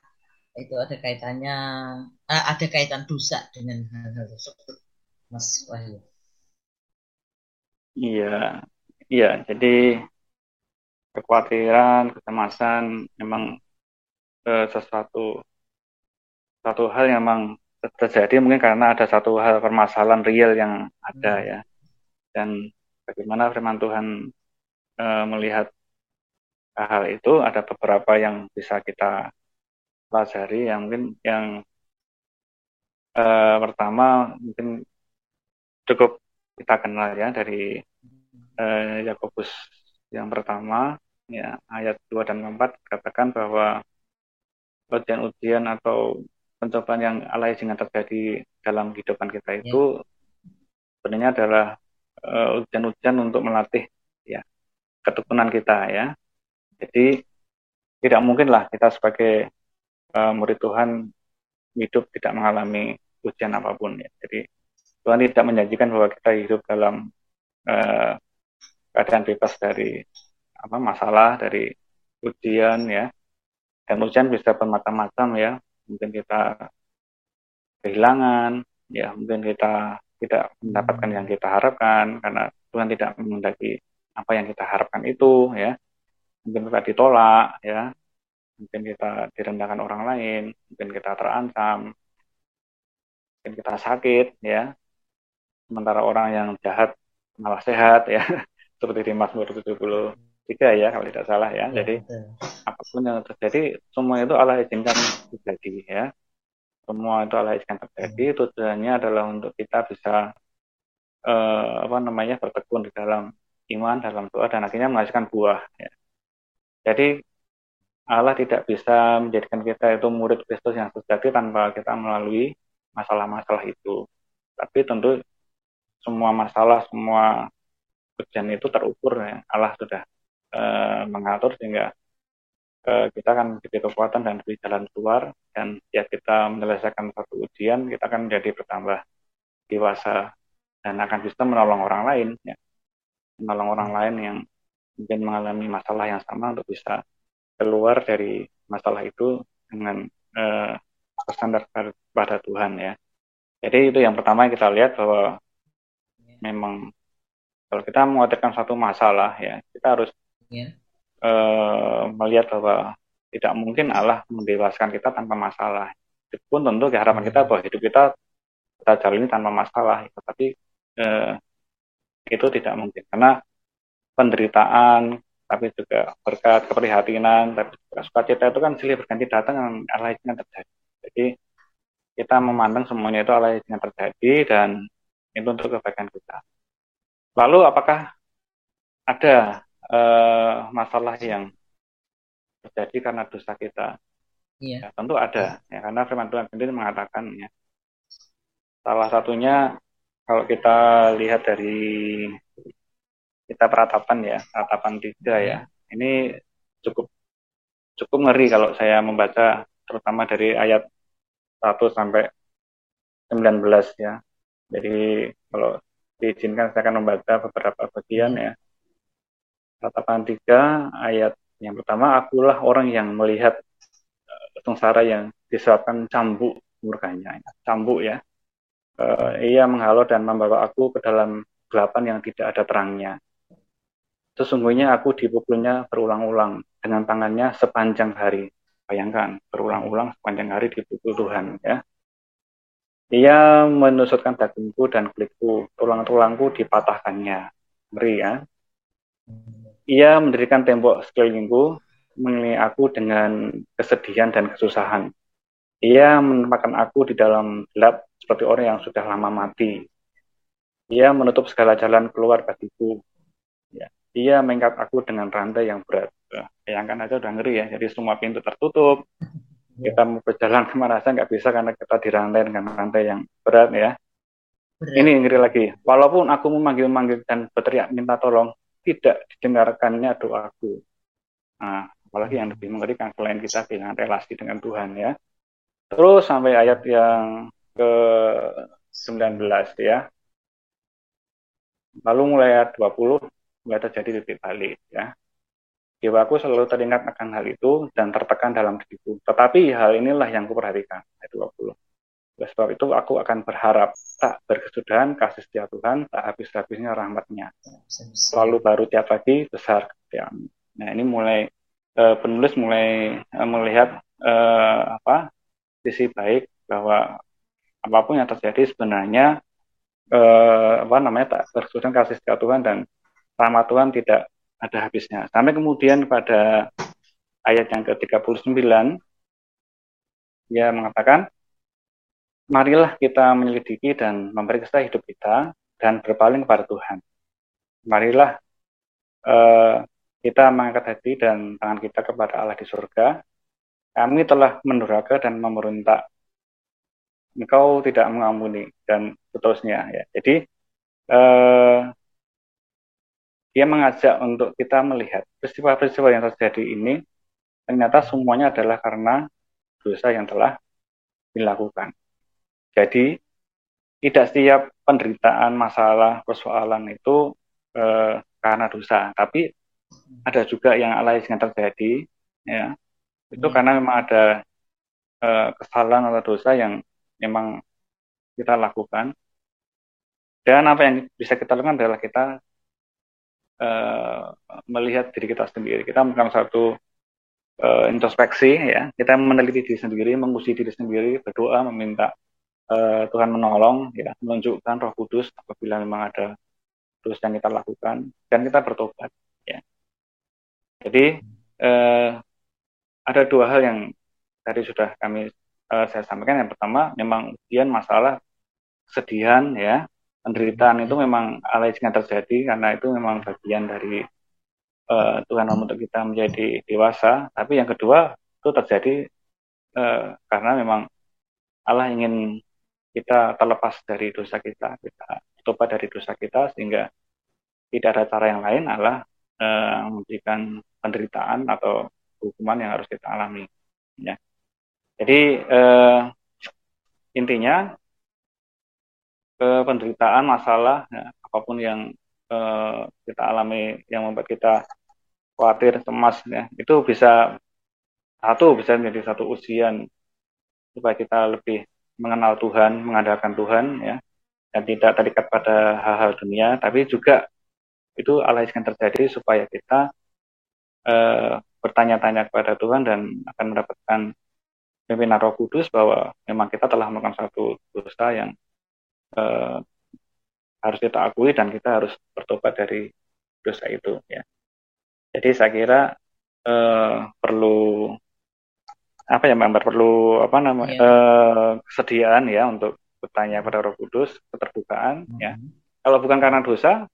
itu ada kaitannya uh, ada kaitan dosa dengan hal-hal tersebut Mas Wahyu iya iya jadi kekhawatiran kecemasan memang uh, sesuatu satu hal yang memang terjadi mungkin karena ada satu hal permasalahan real yang ada hmm. ya dan bagaimana firman Tuhan uh, melihat hal itu ada beberapa yang bisa kita pelajari yang mungkin yang uh, pertama mungkin cukup kita kenal ya dari uh, Yakobus yang pertama ya ayat 2 dan 4 katakan bahwa ujian-ujian atau pencobaan yang alay jangan terjadi dalam kehidupan kita ya. itu ya. sebenarnya adalah uh, ujian-ujian untuk melatih ya ketekunan kita ya jadi tidak mungkinlah kita sebagai uh, murid Tuhan hidup tidak mengalami ujian apa pun ya. Jadi Tuhan tidak menjanjikan bahwa kita hidup dalam uh, keadaan bebas dari apa masalah dari ujian ya. Dan ujian bisa bermacam-macam ya. Mungkin kita kehilangan, ya mungkin kita tidak mendapatkan yang kita harapkan karena Tuhan tidak menghendaki apa yang kita harapkan itu ya. Mungkin kita ditolak ya, mungkin kita direndahkan orang lain, mungkin kita terancam, mungkin kita sakit, ya. Sementara orang yang jahat malah sehat, ya. Seperti di Mazmur 73 ya, kalau tidak salah ya. ya Jadi betul. Apa pun yang terjadi, semua itu Allah izinkan terjadi, ya. Semua itu Allah izinkan terjadi. Hmm. Tujuannya adalah untuk kita bisa eh, apa namanya bertekun di dalam iman, dalam doa, dan akhirnya menghasilkan buah. Ya. Jadi Allah tidak bisa menjadikan kita itu murid Kristus yang sejati tanpa kita melalui masalah-masalah itu. Tapi tentu semua masalah, semua ujian itu terukur ya. Allah sudah e, mengatur sehingga e, kita akan diberi kekuatan dan diberi jalan keluar dan ya kita menyelesaikan satu ujian kita akan menjadi bertambah dewasa dan akan bisa menolong orang lain ya. Menolong orang lain yang mungkin mengalami masalah yang sama untuk bisa keluar dari masalah itu dengan uh, bersandar pada Tuhan ya. Jadi itu yang pertama yang kita lihat bahwa memang kalau kita mengatakan satu masalah ya kita harus yeah. Uh, melihat bahwa tidak mungkin Allah mendewaskan kita tanpa masalah. Itu pun tentu harapan kita bahwa hidup kita kita jalani tanpa masalah, tetapi uh, itu tidak mungkin karena penderitaan, tapi juga berkat keprihatinan, tapi juga sukacita itu kan silih berganti datang yang Allah yang terjadi. Jadi kita memandang semuanya itu Allah yang terjadi dan itu untuk kebaikan kita. Lalu apakah ada uh, masalah yang terjadi karena dosa kita? Iya. Ya, tentu ada, ya, karena firman Tuhan sendiri mengatakan ya. Salah satunya kalau kita lihat dari kita peratapan ya, peratapan tiga ya. Ini cukup cukup ngeri kalau saya membaca terutama dari ayat 1 sampai 19 ya. Jadi kalau diizinkan saya akan membaca beberapa bagian ya. Tatapan 3 ayat yang pertama, akulah orang yang melihat uh, sengsara yang disebabkan cambuk murkanya. Cambuk ya. Uh, ia menghalau dan membawa aku ke dalam gelapan yang tidak ada terangnya. Sesungguhnya aku dipukulnya berulang-ulang dengan tangannya sepanjang hari. Bayangkan, berulang-ulang sepanjang hari dipukul Tuhan ya. Ia menusukkan dagingku dan kulitku, tulang-tulangku dipatahkannya. Ngeri ya. Ia mendirikan tembok sekelilingku, mengelilingi aku dengan kesedihan dan kesusahan. Ia menempatkan aku di dalam gelap seperti orang yang sudah lama mati. Ia menutup segala jalan keluar bagiku. Ya dia mengikat aku dengan rantai yang berat. Bayangkan aja udah ngeri ya, jadi semua pintu tertutup. Kita mau berjalan ke mana saja nggak bisa karena kita dirantai dengan rantai yang berat ya. Berat. Ini ngeri lagi. Walaupun aku memanggil-manggil dan berteriak minta tolong, tidak didengarkannya doaku. Nah, apalagi yang lebih mengerikan selain kita kehilangan relasi dengan Tuhan ya. Terus sampai ayat yang ke 19 ya. Lalu mulai ayat 20 nggak terjadi titik balik ya. Jiwaku selalu teringat akan hal itu dan tertekan dalam diriku. Tetapi hal inilah yang kuperhatikan. Ayat 20. Oleh sebab itu aku akan berharap tak berkesudahan kasih setia Tuhan, tak habis-habisnya rahmatnya. Selalu baru tiap pagi besar kesetiaan. Nah ini mulai uh, penulis mulai uh, melihat uh, apa sisi baik bahwa apa pun yang terjadi sebenarnya uh, apa namanya tak berkesudahan kasih setia Tuhan dan rahmat Tuhan tidak ada habisnya. Sampai kemudian pada ayat yang ke-39, dia mengatakan, marilah kita menyelidiki dan memeriksa hidup kita dan berpaling kepada Tuhan. Marilah uh, kita mengangkat hati dan tangan kita kepada Allah di surga. Kami telah mendurhaka dan memerintah. Engkau tidak mengampuni dan seterusnya. Ya. Jadi uh, dia mengajak untuk kita melihat peristiwa-peristiwa yang terjadi ini ternyata semuanya adalah karena dosa yang telah dilakukan. Jadi tidak setiap penderitaan, masalah, persoalan itu eh, karena dosa, tapi ada juga yang alay yang terjadi, ya itu hmm. karena memang ada eh, kesalahan atau dosa yang memang kita lakukan. Dan apa yang bisa kita lakukan adalah kita uh, melihat diri kita sendiri. Kita melakukan satu uh, introspeksi, ya. Kita meneliti diri sendiri, menguji diri sendiri, berdoa, meminta uh, Tuhan menolong, ya, menunjukkan Roh Kudus apabila memang ada dosa yang kita lakukan dan kita bertobat, ya. Jadi uh, ada dua hal yang tadi sudah kami uh, saya sampaikan. Yang pertama, memang ujian masalah kesedihan, ya, penderitaan itu memang alainya terjadi karena itu memang bagian dari uh, Tuhan untuk kita menjadi dewasa. Tapi yang kedua itu terjadi uh, karena memang Allah ingin kita terlepas dari dosa kita, kita tobat dari dosa kita sehingga tidak ada cara yang lain Allah uh, memberikan penderitaan atau hukuman yang harus kita alami. Ya. Jadi uh, intinya ke penderitaan, masalah, ya, apa pun yang uh, kita alami yang membuat kita khawatir, cemas, ya, itu bisa satu bisa menjadi satu ujian supaya kita lebih mengenal Tuhan, mengandalkan Tuhan, ya, dan tidak terikat pada hal-hal dunia, tapi juga itu Allah yang terjadi supaya kita uh, bertanya-tanya kepada Tuhan dan akan mendapatkan pimpinan Roh Kudus bahwa memang kita telah melakukan satu dosa yang uh, harus kita akui dan kita harus bertobat dari dosa itu ya. Jadi saya kira uh, perlu apa ya Mbak perlu apa namanya yeah. Uh, kesediaan ya untuk bertanya pada Roh Kudus, keterbukaan mm -hmm. ya. Kalau bukan karena dosa,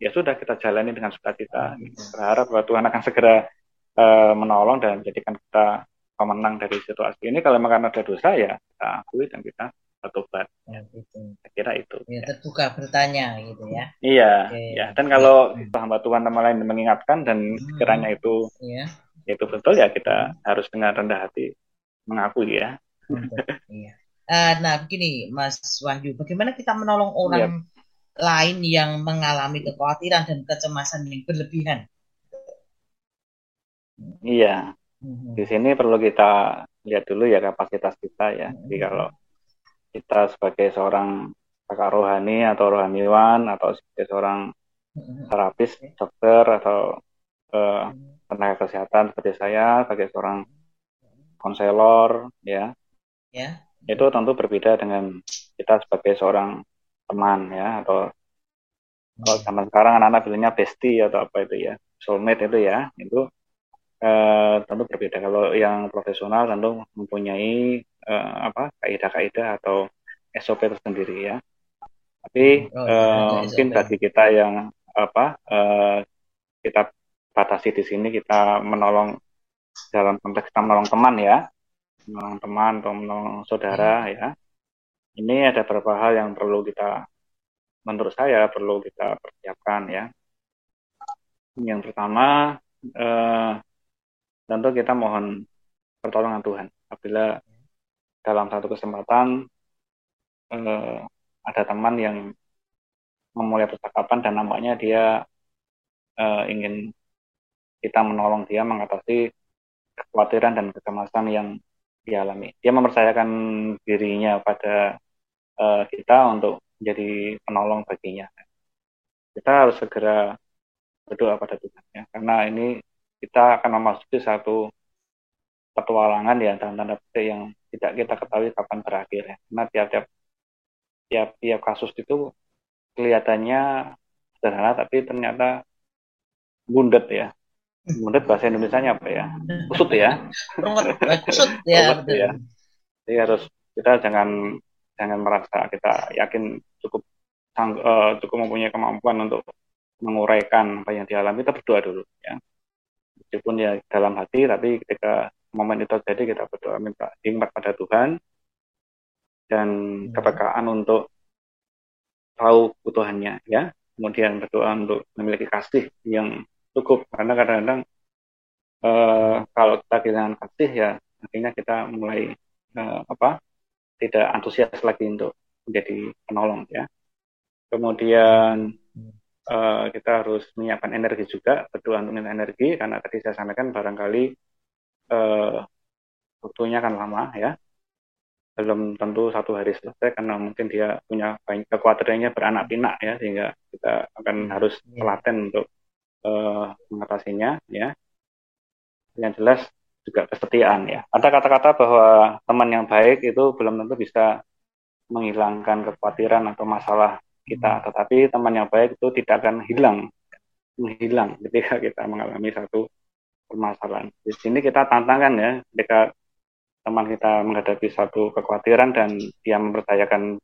ya sudah kita jalani dengan sukacita. Mm -hmm. Berharap bahwa Tuhan akan segera uh, menolong dan menjadikan kita pemenang dari situasi ini. Kalau memang karena ada dosa ya kita akui dan kita bertobat. Ya, gitu. Saya kira itu. Ya, terbuka bertanya gitu ya. Iya, Oke. ya. Dan kalau ya. hamba Tuhan nama lain mengingatkan dan hmm. kiranya itu ya. Itu betul ya kita harus dengan rendah hati mengakui ya. Iya. Uh, nah, begini, Mas Wahyu, bagaimana kita menolong orang yep. lain yang mengalami kekhawatiran dan kecemasan yang berlebihan? Iya, hmm. di sini perlu kita lihat dulu ya kapasitas kita ya. Jadi hmm. kalau kita sebagai seorang kakak rohani atau rohaniwan atau sebagai seorang hmm. terapis, dokter atau uh, tenaga kesehatan seperti saya, sebagai seorang konselor, ya, ya. Itu tentu berbeda dengan kita sebagai seorang teman ya atau kalau zaman sekarang anak-anak bilangnya bestie atau apa itu ya soulmate itu ya itu eh, tentu berbeda. Kalau yang profesional tentu mempunyai eh, apa kaidah-kaidah atau SOP tersendiri ya. Tapi oh, eh, mungkin bagi kita yang apa eh, kita batasi di sini kita menolong dalam konteks kita menolong teman ya menolong teman atau menolong saudara hmm. ya. Ini ada beberapa hal yang perlu kita, menurut saya perlu kita persiapkan ya. Yang pertama, eh, tentu kita mohon pertolongan Tuhan. Apabila dalam satu kesempatan eh, ada teman yang memulai percakapan dan nampaknya dia eh, ingin kita menolong dia mengatasi kekhawatiran dan kecemasan yang dialami. Dia mempercayakan dirinya pada uh, kita untuk menjadi penolong baginya. Kita harus segera berdoa pada Tuhan ya, karena ini kita akan memasuki satu petualangan ya dalam tanda petik yang tidak kita ketahui kapan berakhir ya. Karena tiap-tiap tiap-tiap kasus itu kelihatannya sederhana tapi ternyata bundet ya Menurut bahasa Indonesia apa ya? Kusut ya. Kusut ya. Betul. ya. Jadi harus kita jangan jangan merasa kita yakin cukup sang, uh, cukup mempunyai kemampuan untuk menguraikan apa yang dialami kita berdoa dulu ya. Meskipun ya dalam hati tapi ketika momen itu terjadi kita berdoa minta hikmat pada Tuhan dan hmm. kepekaan untuk tahu kebutuhannya ya. Kemudian berdoa untuk memiliki kasih yang cukup. Karena kadang-kadang uh, kalau kita kehilangan kasih ya akhirnya kita mulai uh, apa tidak antusias lagi untuk menjadi penolong ya. Kemudian uh, kita harus menyiapkan energi juga berdoa untuk energi. Karena tadi saya sampaikan barangkali uh, waktunya akan lama ya. Belum tentu satu hari selesai karena mungkin dia punya banyak kekuatannya beranak pinak ya sehingga kita akan harus telaten iya. untuk uh, mengatasinya ya. Yang jelas juga kesetiaan ya. Ada kata-kata bahwa teman yang baik itu belum tentu bisa menghilangkan kekhawatiran atau masalah kita. Hmm. tetapi teman yang baik itu tidak akan hilang menghilang ketika kita mengalami satu permasalahan. Di sini kita tantangan ya ketika teman kita menghadapi satu kekhawatiran dan dia mempercayakan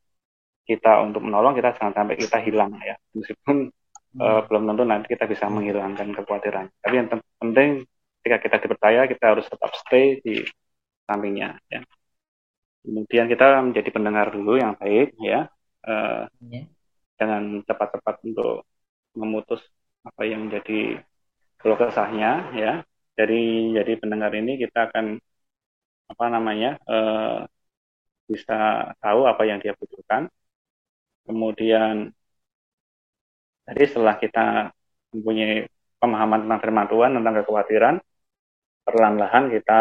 kita untuk menolong kita jangan sampai kita hilang ya. Meskipun uh, belum tentu nanti kita bisa menghilangkan kekhawatiran. Tapi yang penting ketika kita dipercaya kita harus tetap stay di sampingnya ya. Kemudian kita menjadi pendengar dulu yang baik ya. Uh, yeah. Jangan cepat-cepat untuk memutus apa yang menjadi kalau kesahnya ya. Dari jadi pendengar ini kita akan apa namanya uh, bisa tahu apa yang dia butuhkan. Kemudian jadi setelah kita mempunyai pemahaman tentang firman Tuhan, tentang kekhawatiran, perlahan-lahan kita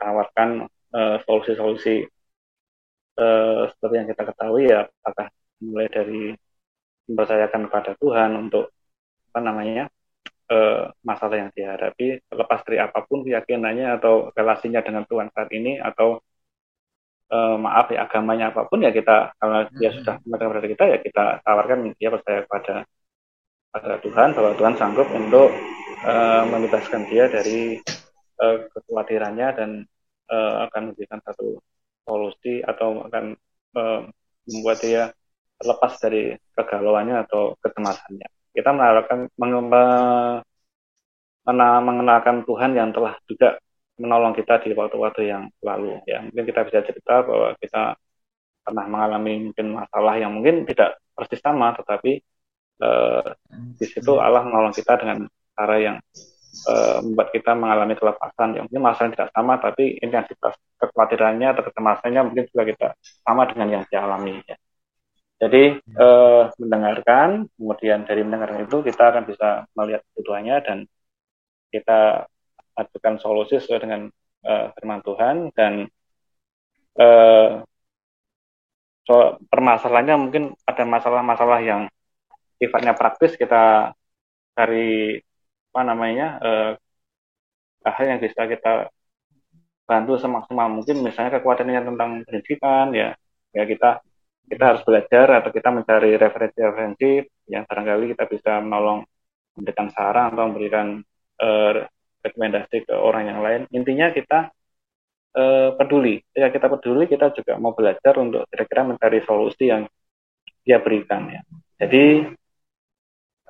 tawarkan uh, solusi-solusi uh, seperti yang kita ketahui ya, apakah mulai dari mempercayakan kepada Tuhan untuk apa namanya uh, masalah yang dihadapi, lepas dari apa pun keyakinannya atau relasinya dengan Tuhan saat ini atau uh, maaf ya agamanya apa pun ya kita kalau dia hmm. sudah menerima kepada kita ya kita tawarkan dia percaya pada pada Tuhan bahwa Tuhan sanggup untuk uh, membebaskan dia dari uh, kekhawatirannya dan uh, akan memberikan satu solusi atau akan uh, membuat dia lepas dari kegalauannya atau kecemasannya. Kita mengenalkan mengenalkan Tuhan yang telah juga menolong kita di waktu-waktu yang lalu ya mungkin kita bisa cerita bahwa kita pernah mengalami mungkin masalah yang mungkin tidak persis sama tetapi uh, di situ Allah menolong kita dengan cara yang uh, membuat kita mengalami kelepasan. Yang mungkin masalah tidak sama, tapi intensitas kekhawatirannya atau kecemasannya mungkin juga kita sama dengan yang dialami. Ya. Jadi uh, mendengarkan, kemudian dari mendengarkan itu kita akan bisa melihat kebutuhannya dan kita ajukan solusi sesuai dengan uh, firman Tuhan dan uh, so, permasalahannya mungkin ada masalah-masalah yang sifatnya praktis kita cari apa namanya uh, hal yang bisa kita bantu semaksimal mungkin. Misalnya kekuatannya tentang pendidikan ya ya kita kita harus belajar atau kita mencari referensi-referensi yang barangkali kita bisa menolong memberikan saran atau memberikan uh, rekomendasi ke orang yang lain intinya kita uh, peduli ya kita peduli kita juga mau belajar untuk kira-kira mencari solusi yang dia berikan ya jadi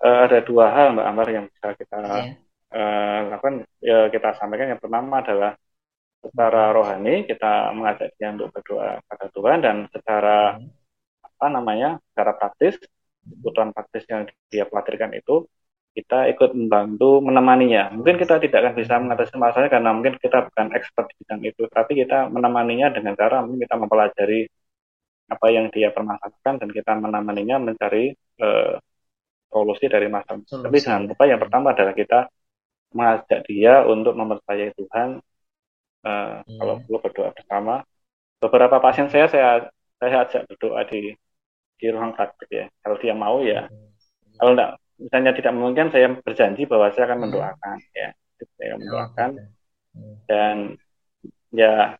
uh, ada dua hal Mbak Ambar yang bisa kita yeah. Iya. lakukan. Ya, kita sampaikan yang pertama adalah secara rohani kita mengajak dia untuk berdoa pada Tuhan dan secara hmm. apa namanya secara praktis kebutuhan praktis yang dia khawatirkan itu kita ikut membantu menemaninya. Mungkin kita tidak akan bisa mengatasi masalahnya karena mungkin kita bukan expert di bidang itu, tapi kita menemaninya dengan cara mungkin kita mempelajari apa yang dia permasalahkan dan kita menemaninya mencari uh, solusi dari masalah. Solusi. Tapi jangan lupa yang pertama adalah kita mengajak dia untuk mempercayai Tuhan. Uh, hmm. Kalau perlu berdoa bersama. Beberapa pasien saya saya saya ajak berdoa di di ruang praktik ya. Kalau dia mau ya. Hmm. Kalau enggak, misalnya tidak mungkin saya berjanji bahwa saya akan hmm. mendoakan ya. Saya akan mendoakan. Hmm. Dan ya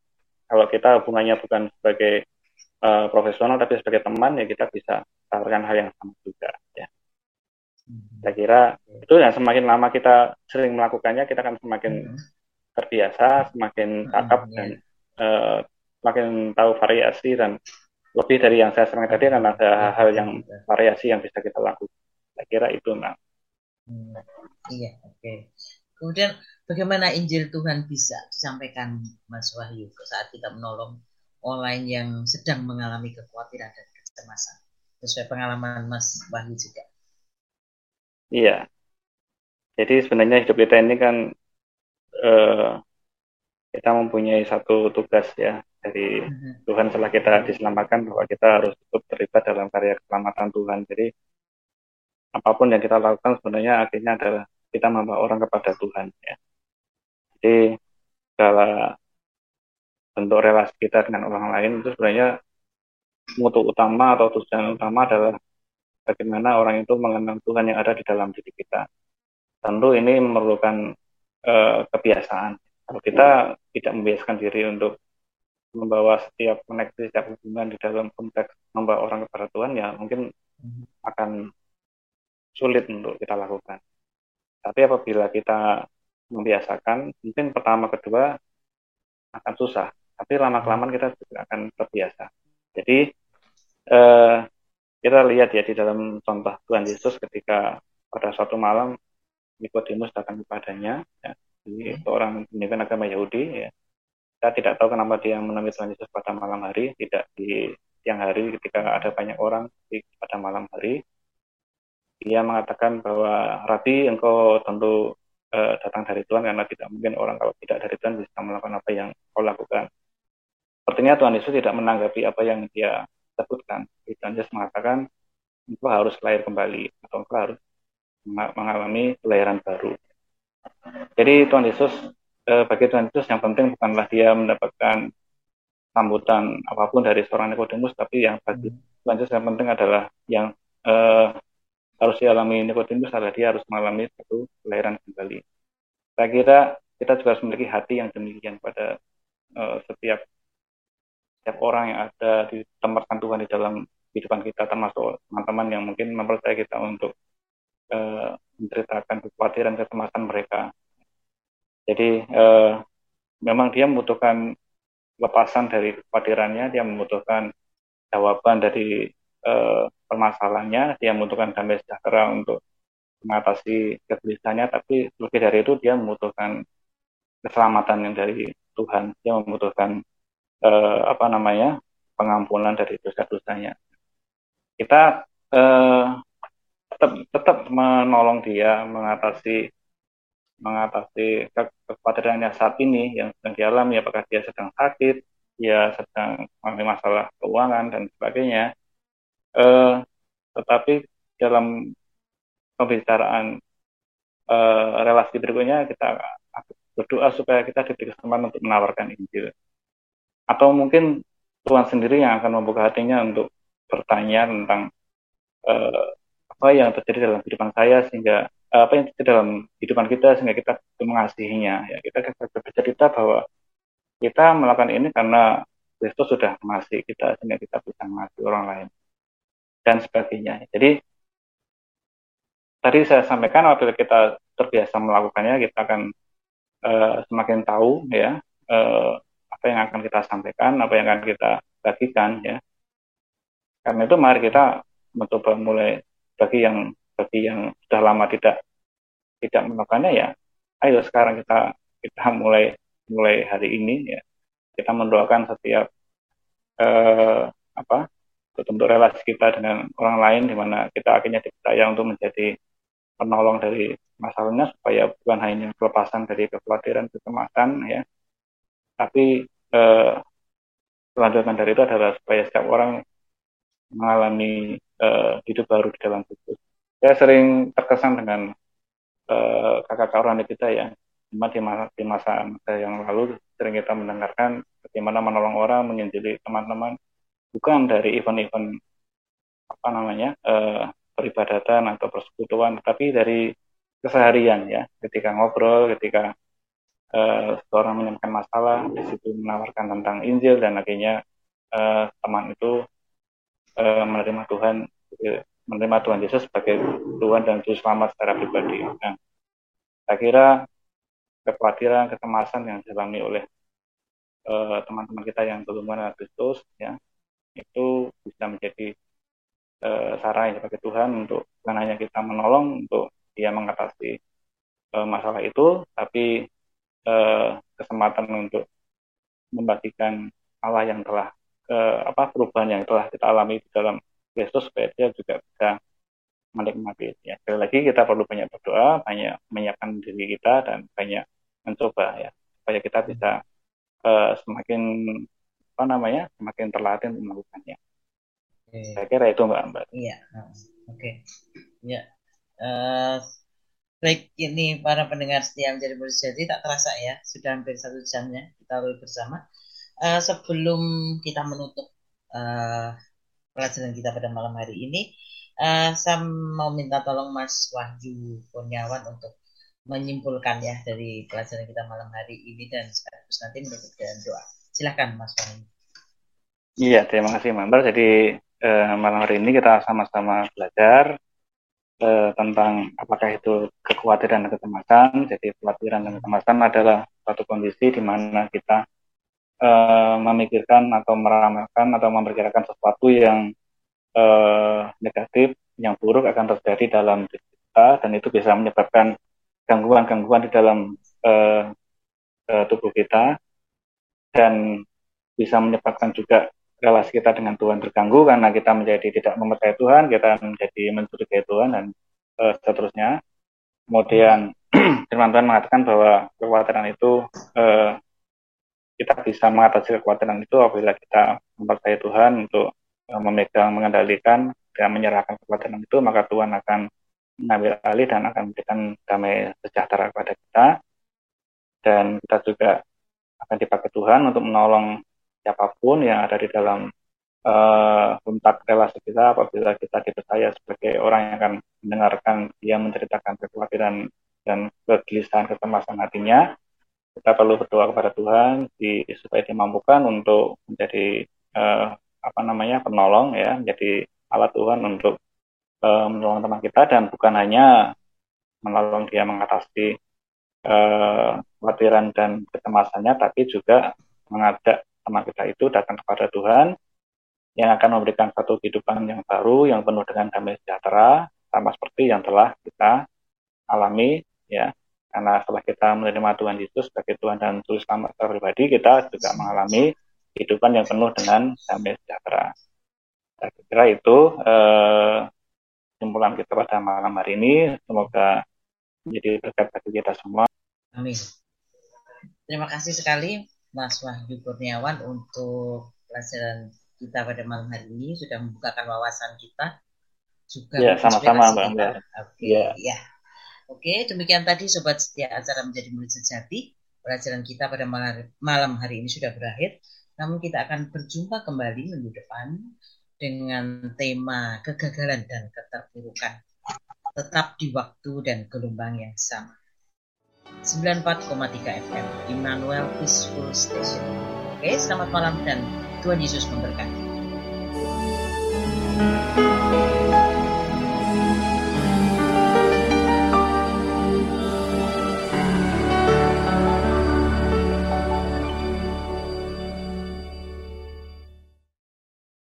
kalau kita hubungannya bukan sebagai uh, profesional tapi sebagai teman ya kita bisa tawarkan hal yang sama juga ya. Saya kira itu yang semakin lama kita sering melakukannya, kita akan semakin hmm. terbiasa, semakin cakap hmm, dan uh, semakin tahu variasi dan lebih dari yang saya sering tadi kan ada hal-hal yang variasi yang bisa kita lakukan. Saya kira itu, nah. Hmm, iya, oke. Okay. Kemudian bagaimana Injil Tuhan bisa disampaikan Mas Wahyu saat kita menolong online yang sedang mengalami kekhawatiran dan kecemasan sesuai pengalaman Mas Wahyu juga. Iya. Jadi sebenarnya hidup kita ini kan uh, kita mempunyai satu tugas ya dari mm-hmm. Tuhan setelah kita diselamatkan bahwa kita harus tetap terlibat dalam karya keselamatan Tuhan. Jadi apa pun yang kita lakukan sebenarnya akhirnya adalah kita membawa orang kepada Tuhan ya. Jadi segala bentuk relasi kita dengan orang lain itu sebenarnya mutu utama atau tujuan utama adalah bagaimana orang itu mengenal Tuhan yang ada di dalam diri kita. Tentu ini memerlukan uh, kebiasaan. Kalau kita tidak membiasakan diri untuk membawa setiap koneksi, setiap hubungan di dalam konteks membawa orang kepada Tuhan, ya mungkin akan sulit untuk kita lakukan. Tapi apabila kita membiasakan, mungkin pertama kedua akan susah. Tapi lama-kelamaan kita juga akan terbiasa. Jadi eh, kita lihat ya di dalam contoh Tuhan Yesus ketika pada suatu malam Nikodemus datang kepadanya, ya, ini hmm. seorang pendidikan agama Yahudi, ya. Kita tidak tahu kenapa dia menemui Tuhan Yesus pada malam hari, tidak di siang hari ketika ada banyak orang di, pada malam hari. Dia mengatakan bahwa Rabi, engkau tentu uh, datang dari Tuhan karena tidak mungkin orang kalau tidak dari Tuhan bisa melakukan apa yang kau lakukan. Sepertinya Tuhan Yesus tidak menanggapi apa yang dia sebutkan. Tuhan Yesus mengatakan engkau harus lahir kembali atau engkau harus mengalami kelahiran baru. Jadi Tuhan Yesus eh, bagi Tuhan Yesus yang penting bukanlah dia mendapatkan sambutan apa pun dari seorang Nikodemus, tapi yang bagi hmm. Tuhan Yesus yang penting adalah yang eh, harus dialami Nikodemus adalah dia harus mengalami satu kelahiran kembali. Saya kira kita juga harus memiliki hati yang demikian pada eh, setiap setiap orang yang ada di tempat Tuhan di dalam kehidupan kita termasuk teman-teman yang mungkin mempercayai kita untuk uh, menceritakan kekhawatiran kecemasan mereka. Jadi uh, memang dia membutuhkan lepasan dari kekhawatirannya, dia membutuhkan jawaban dari uh, permasalahannya, dia membutuhkan damai sejahtera untuk mengatasi kegelisahannya, tapi lebih dari itu dia membutuhkan keselamatan yang dari Tuhan, dia membutuhkan eh, apa namanya pengampunan dari dosa-dosanya. Kita eh, tetap tetap menolong dia mengatasi mengatasi kekhawatirannya saat ini yang sedang dialami, apakah dia sedang sakit, dia sedang mengalami masalah keuangan dan sebagainya. Eh, tetapi dalam pembicaraan eh, relasi berikutnya kita berdoa supaya kita diberi kesempatan untuk menawarkan Injil. Atau mungkin Tuhan sendiri yang akan membuka hatinya untuk bertanya tentang eh, apa yang terjadi dalam kehidupan saya sehingga eh, apa yang terjadi dalam kehidupan kita sehingga kita mengasihinya ya kita bercerita bahwa kita melakukan ini karena Kristus sudah mengasihi kita sehingga kita bisa mengasihi orang lain dan sebagainya. Jadi tadi saya sampaikan apabila kita terbiasa melakukannya kita akan uh, semakin tahu ya uh, apa yang akan kita sampaikan apa yang akan kita bagikan ya. Karena itu mari kita mencoba mulai bagi yang bagi yang sudah lama tidak tidak melakukannya ya ayo sekarang kita kita mulai mulai hari ini ya kita mendoakan setiap eh, apa bentuk relasi kita dengan orang lain di mana kita akhirnya dipercaya untuk menjadi penolong dari masalahnya supaya bukan hanya kelepasan dari kekhawatiran kecemasan ya. Tapi eh, kelanjutan dari itu adalah supaya setiap orang mengalami uh, hidup baru di dalam Kristus. Saya sering terkesan dengan uh, kakak-kakak orang kita ya, di masa, di masa yang lalu sering kita mendengarkan bagaimana menolong orang, menginjili teman-teman, bukan dari event-event apa namanya uh, peribadatan atau persekutuan, tapi dari keseharian ya, ketika ngobrol, ketika uh, seorang menemukan masalah, di situ menawarkan tentang Injil dan akhirnya uh, teman itu uh, menerima Tuhan menerima Tuhan Yesus sebagai Tuhan dan Juru Selamat secara pribadi. Nah, saya kira kekhawatiran, kecemasan yang dialami oleh eh, teman-teman uh, kita yang belum mengenal Kristus, ya, itu bisa menjadi uh, saran sebagai Tuhan untuk bukan hanya kita menolong untuk dia mengatasi uh, masalah itu, tapi uh, kesempatan untuk membagikan Allah yang telah uh, apa perubahan yang telah kita alami di dalam Kristus supaya dia juga bisa menikmati ya. Sekali lagi kita perlu banyak berdoa, banyak menyiapkan diri kita dan banyak mencoba ya supaya kita bisa semakin apa namanya semakin terlatih untuk melakukannya. Okay. Saya kira itu mbak mbak. Iya, oke. Okay. Ya, uh, baik ini para pendengar setia menjadi jadi tak terasa ya sudah hampir satu jamnya kita lalui bersama. Uh, sebelum kita menutup uh, pelajaran kita pada malam hari ini. Uh, saya mau minta tolong Mas Wahyu Kurniawan untuk menyimpulkan ya dari pelajaran kita malam hari ini dan sekaligus nanti menutup dengan doa. Silahkan Mas Wahyu. Iya, terima kasih Member. Jadi uh, malam hari ini kita sama-sama belajar uh, tentang apakah itu kekhawatiran dan kecemasan. Jadi kekhawatiran dan kecemasan adalah suatu kondisi di mana kita uh, memikirkan atau meramalkan atau memperkirakan sesuatu yang uh, negatif, yang buruk akan terjadi dalam diri kita dan itu bisa menyebabkan gangguan-gangguan di dalam uh, uh, tubuh kita dan bisa menyebabkan juga relasi kita dengan Tuhan terganggu karena kita menjadi tidak mempercayai Tuhan, kita menjadi mencurigai Tuhan dan uh, seterusnya. Kemudian firman Tuhan mengatakan bahwa kekhawatiran itu uh, kita bisa mengatasi kekuatan itu apabila kita mempercayai Tuhan untuk uh, memegang, mengendalikan dan menyerahkan kekuatan itu, maka Tuhan akan mengambil alih dan akan memberikan damai sejahtera kepada kita. Dan kita juga akan dipakai Tuhan untuk menolong siapa pun yang ada di dalam uh, relasi kita apabila kita dipercaya sebagai orang yang akan mendengarkan dia menceritakan kekhawatiran dan kegelisahan kecemasan hatinya. Kita perlu berdoa kepada Tuhan di, supaya dimampukan untuk menjadi uh, apa namanya penolong ya menjadi alat Tuhan untuk uh, menolong teman kita dan bukan hanya menolong dia mengatasi uh, kekhawatiran dan kecemasannya tapi juga mengajak teman kita itu datang kepada Tuhan yang akan memberikan satu kehidupan yang baru yang penuh dengan damai sejahtera sama seperti yang telah kita alami ya karena setelah kita menerima Tuhan Yesus sebagai Tuhan dan Juru Selamat pribadi, kita juga mengalami kehidupan yang penuh dengan damai sejahtera. Saya kira itu eh, kita pada malam hari ini. Semoga menjadi berkat bagi kita semua. Amin. Terima kasih sekali Mas Wahyu Kurniawan untuk pelajaran kita pada malam hari ini sudah membukakan wawasan kita juga ya sama-sama Mbak Oke, okay, ya. ya. Oke, demikian tadi sobat setia acara menjadi murid sejati. Pelajaran kita pada malam hari ini sudah berakhir. Namun kita akan berjumpa kembali minggu depan dengan tema kegagalan dan keterpurukan. Tetap di waktu dan gelombang yang sama. 94,3 FM Immanuel Peaceful Station. Oke, selamat malam dan Tuhan Yesus memberkati. thank you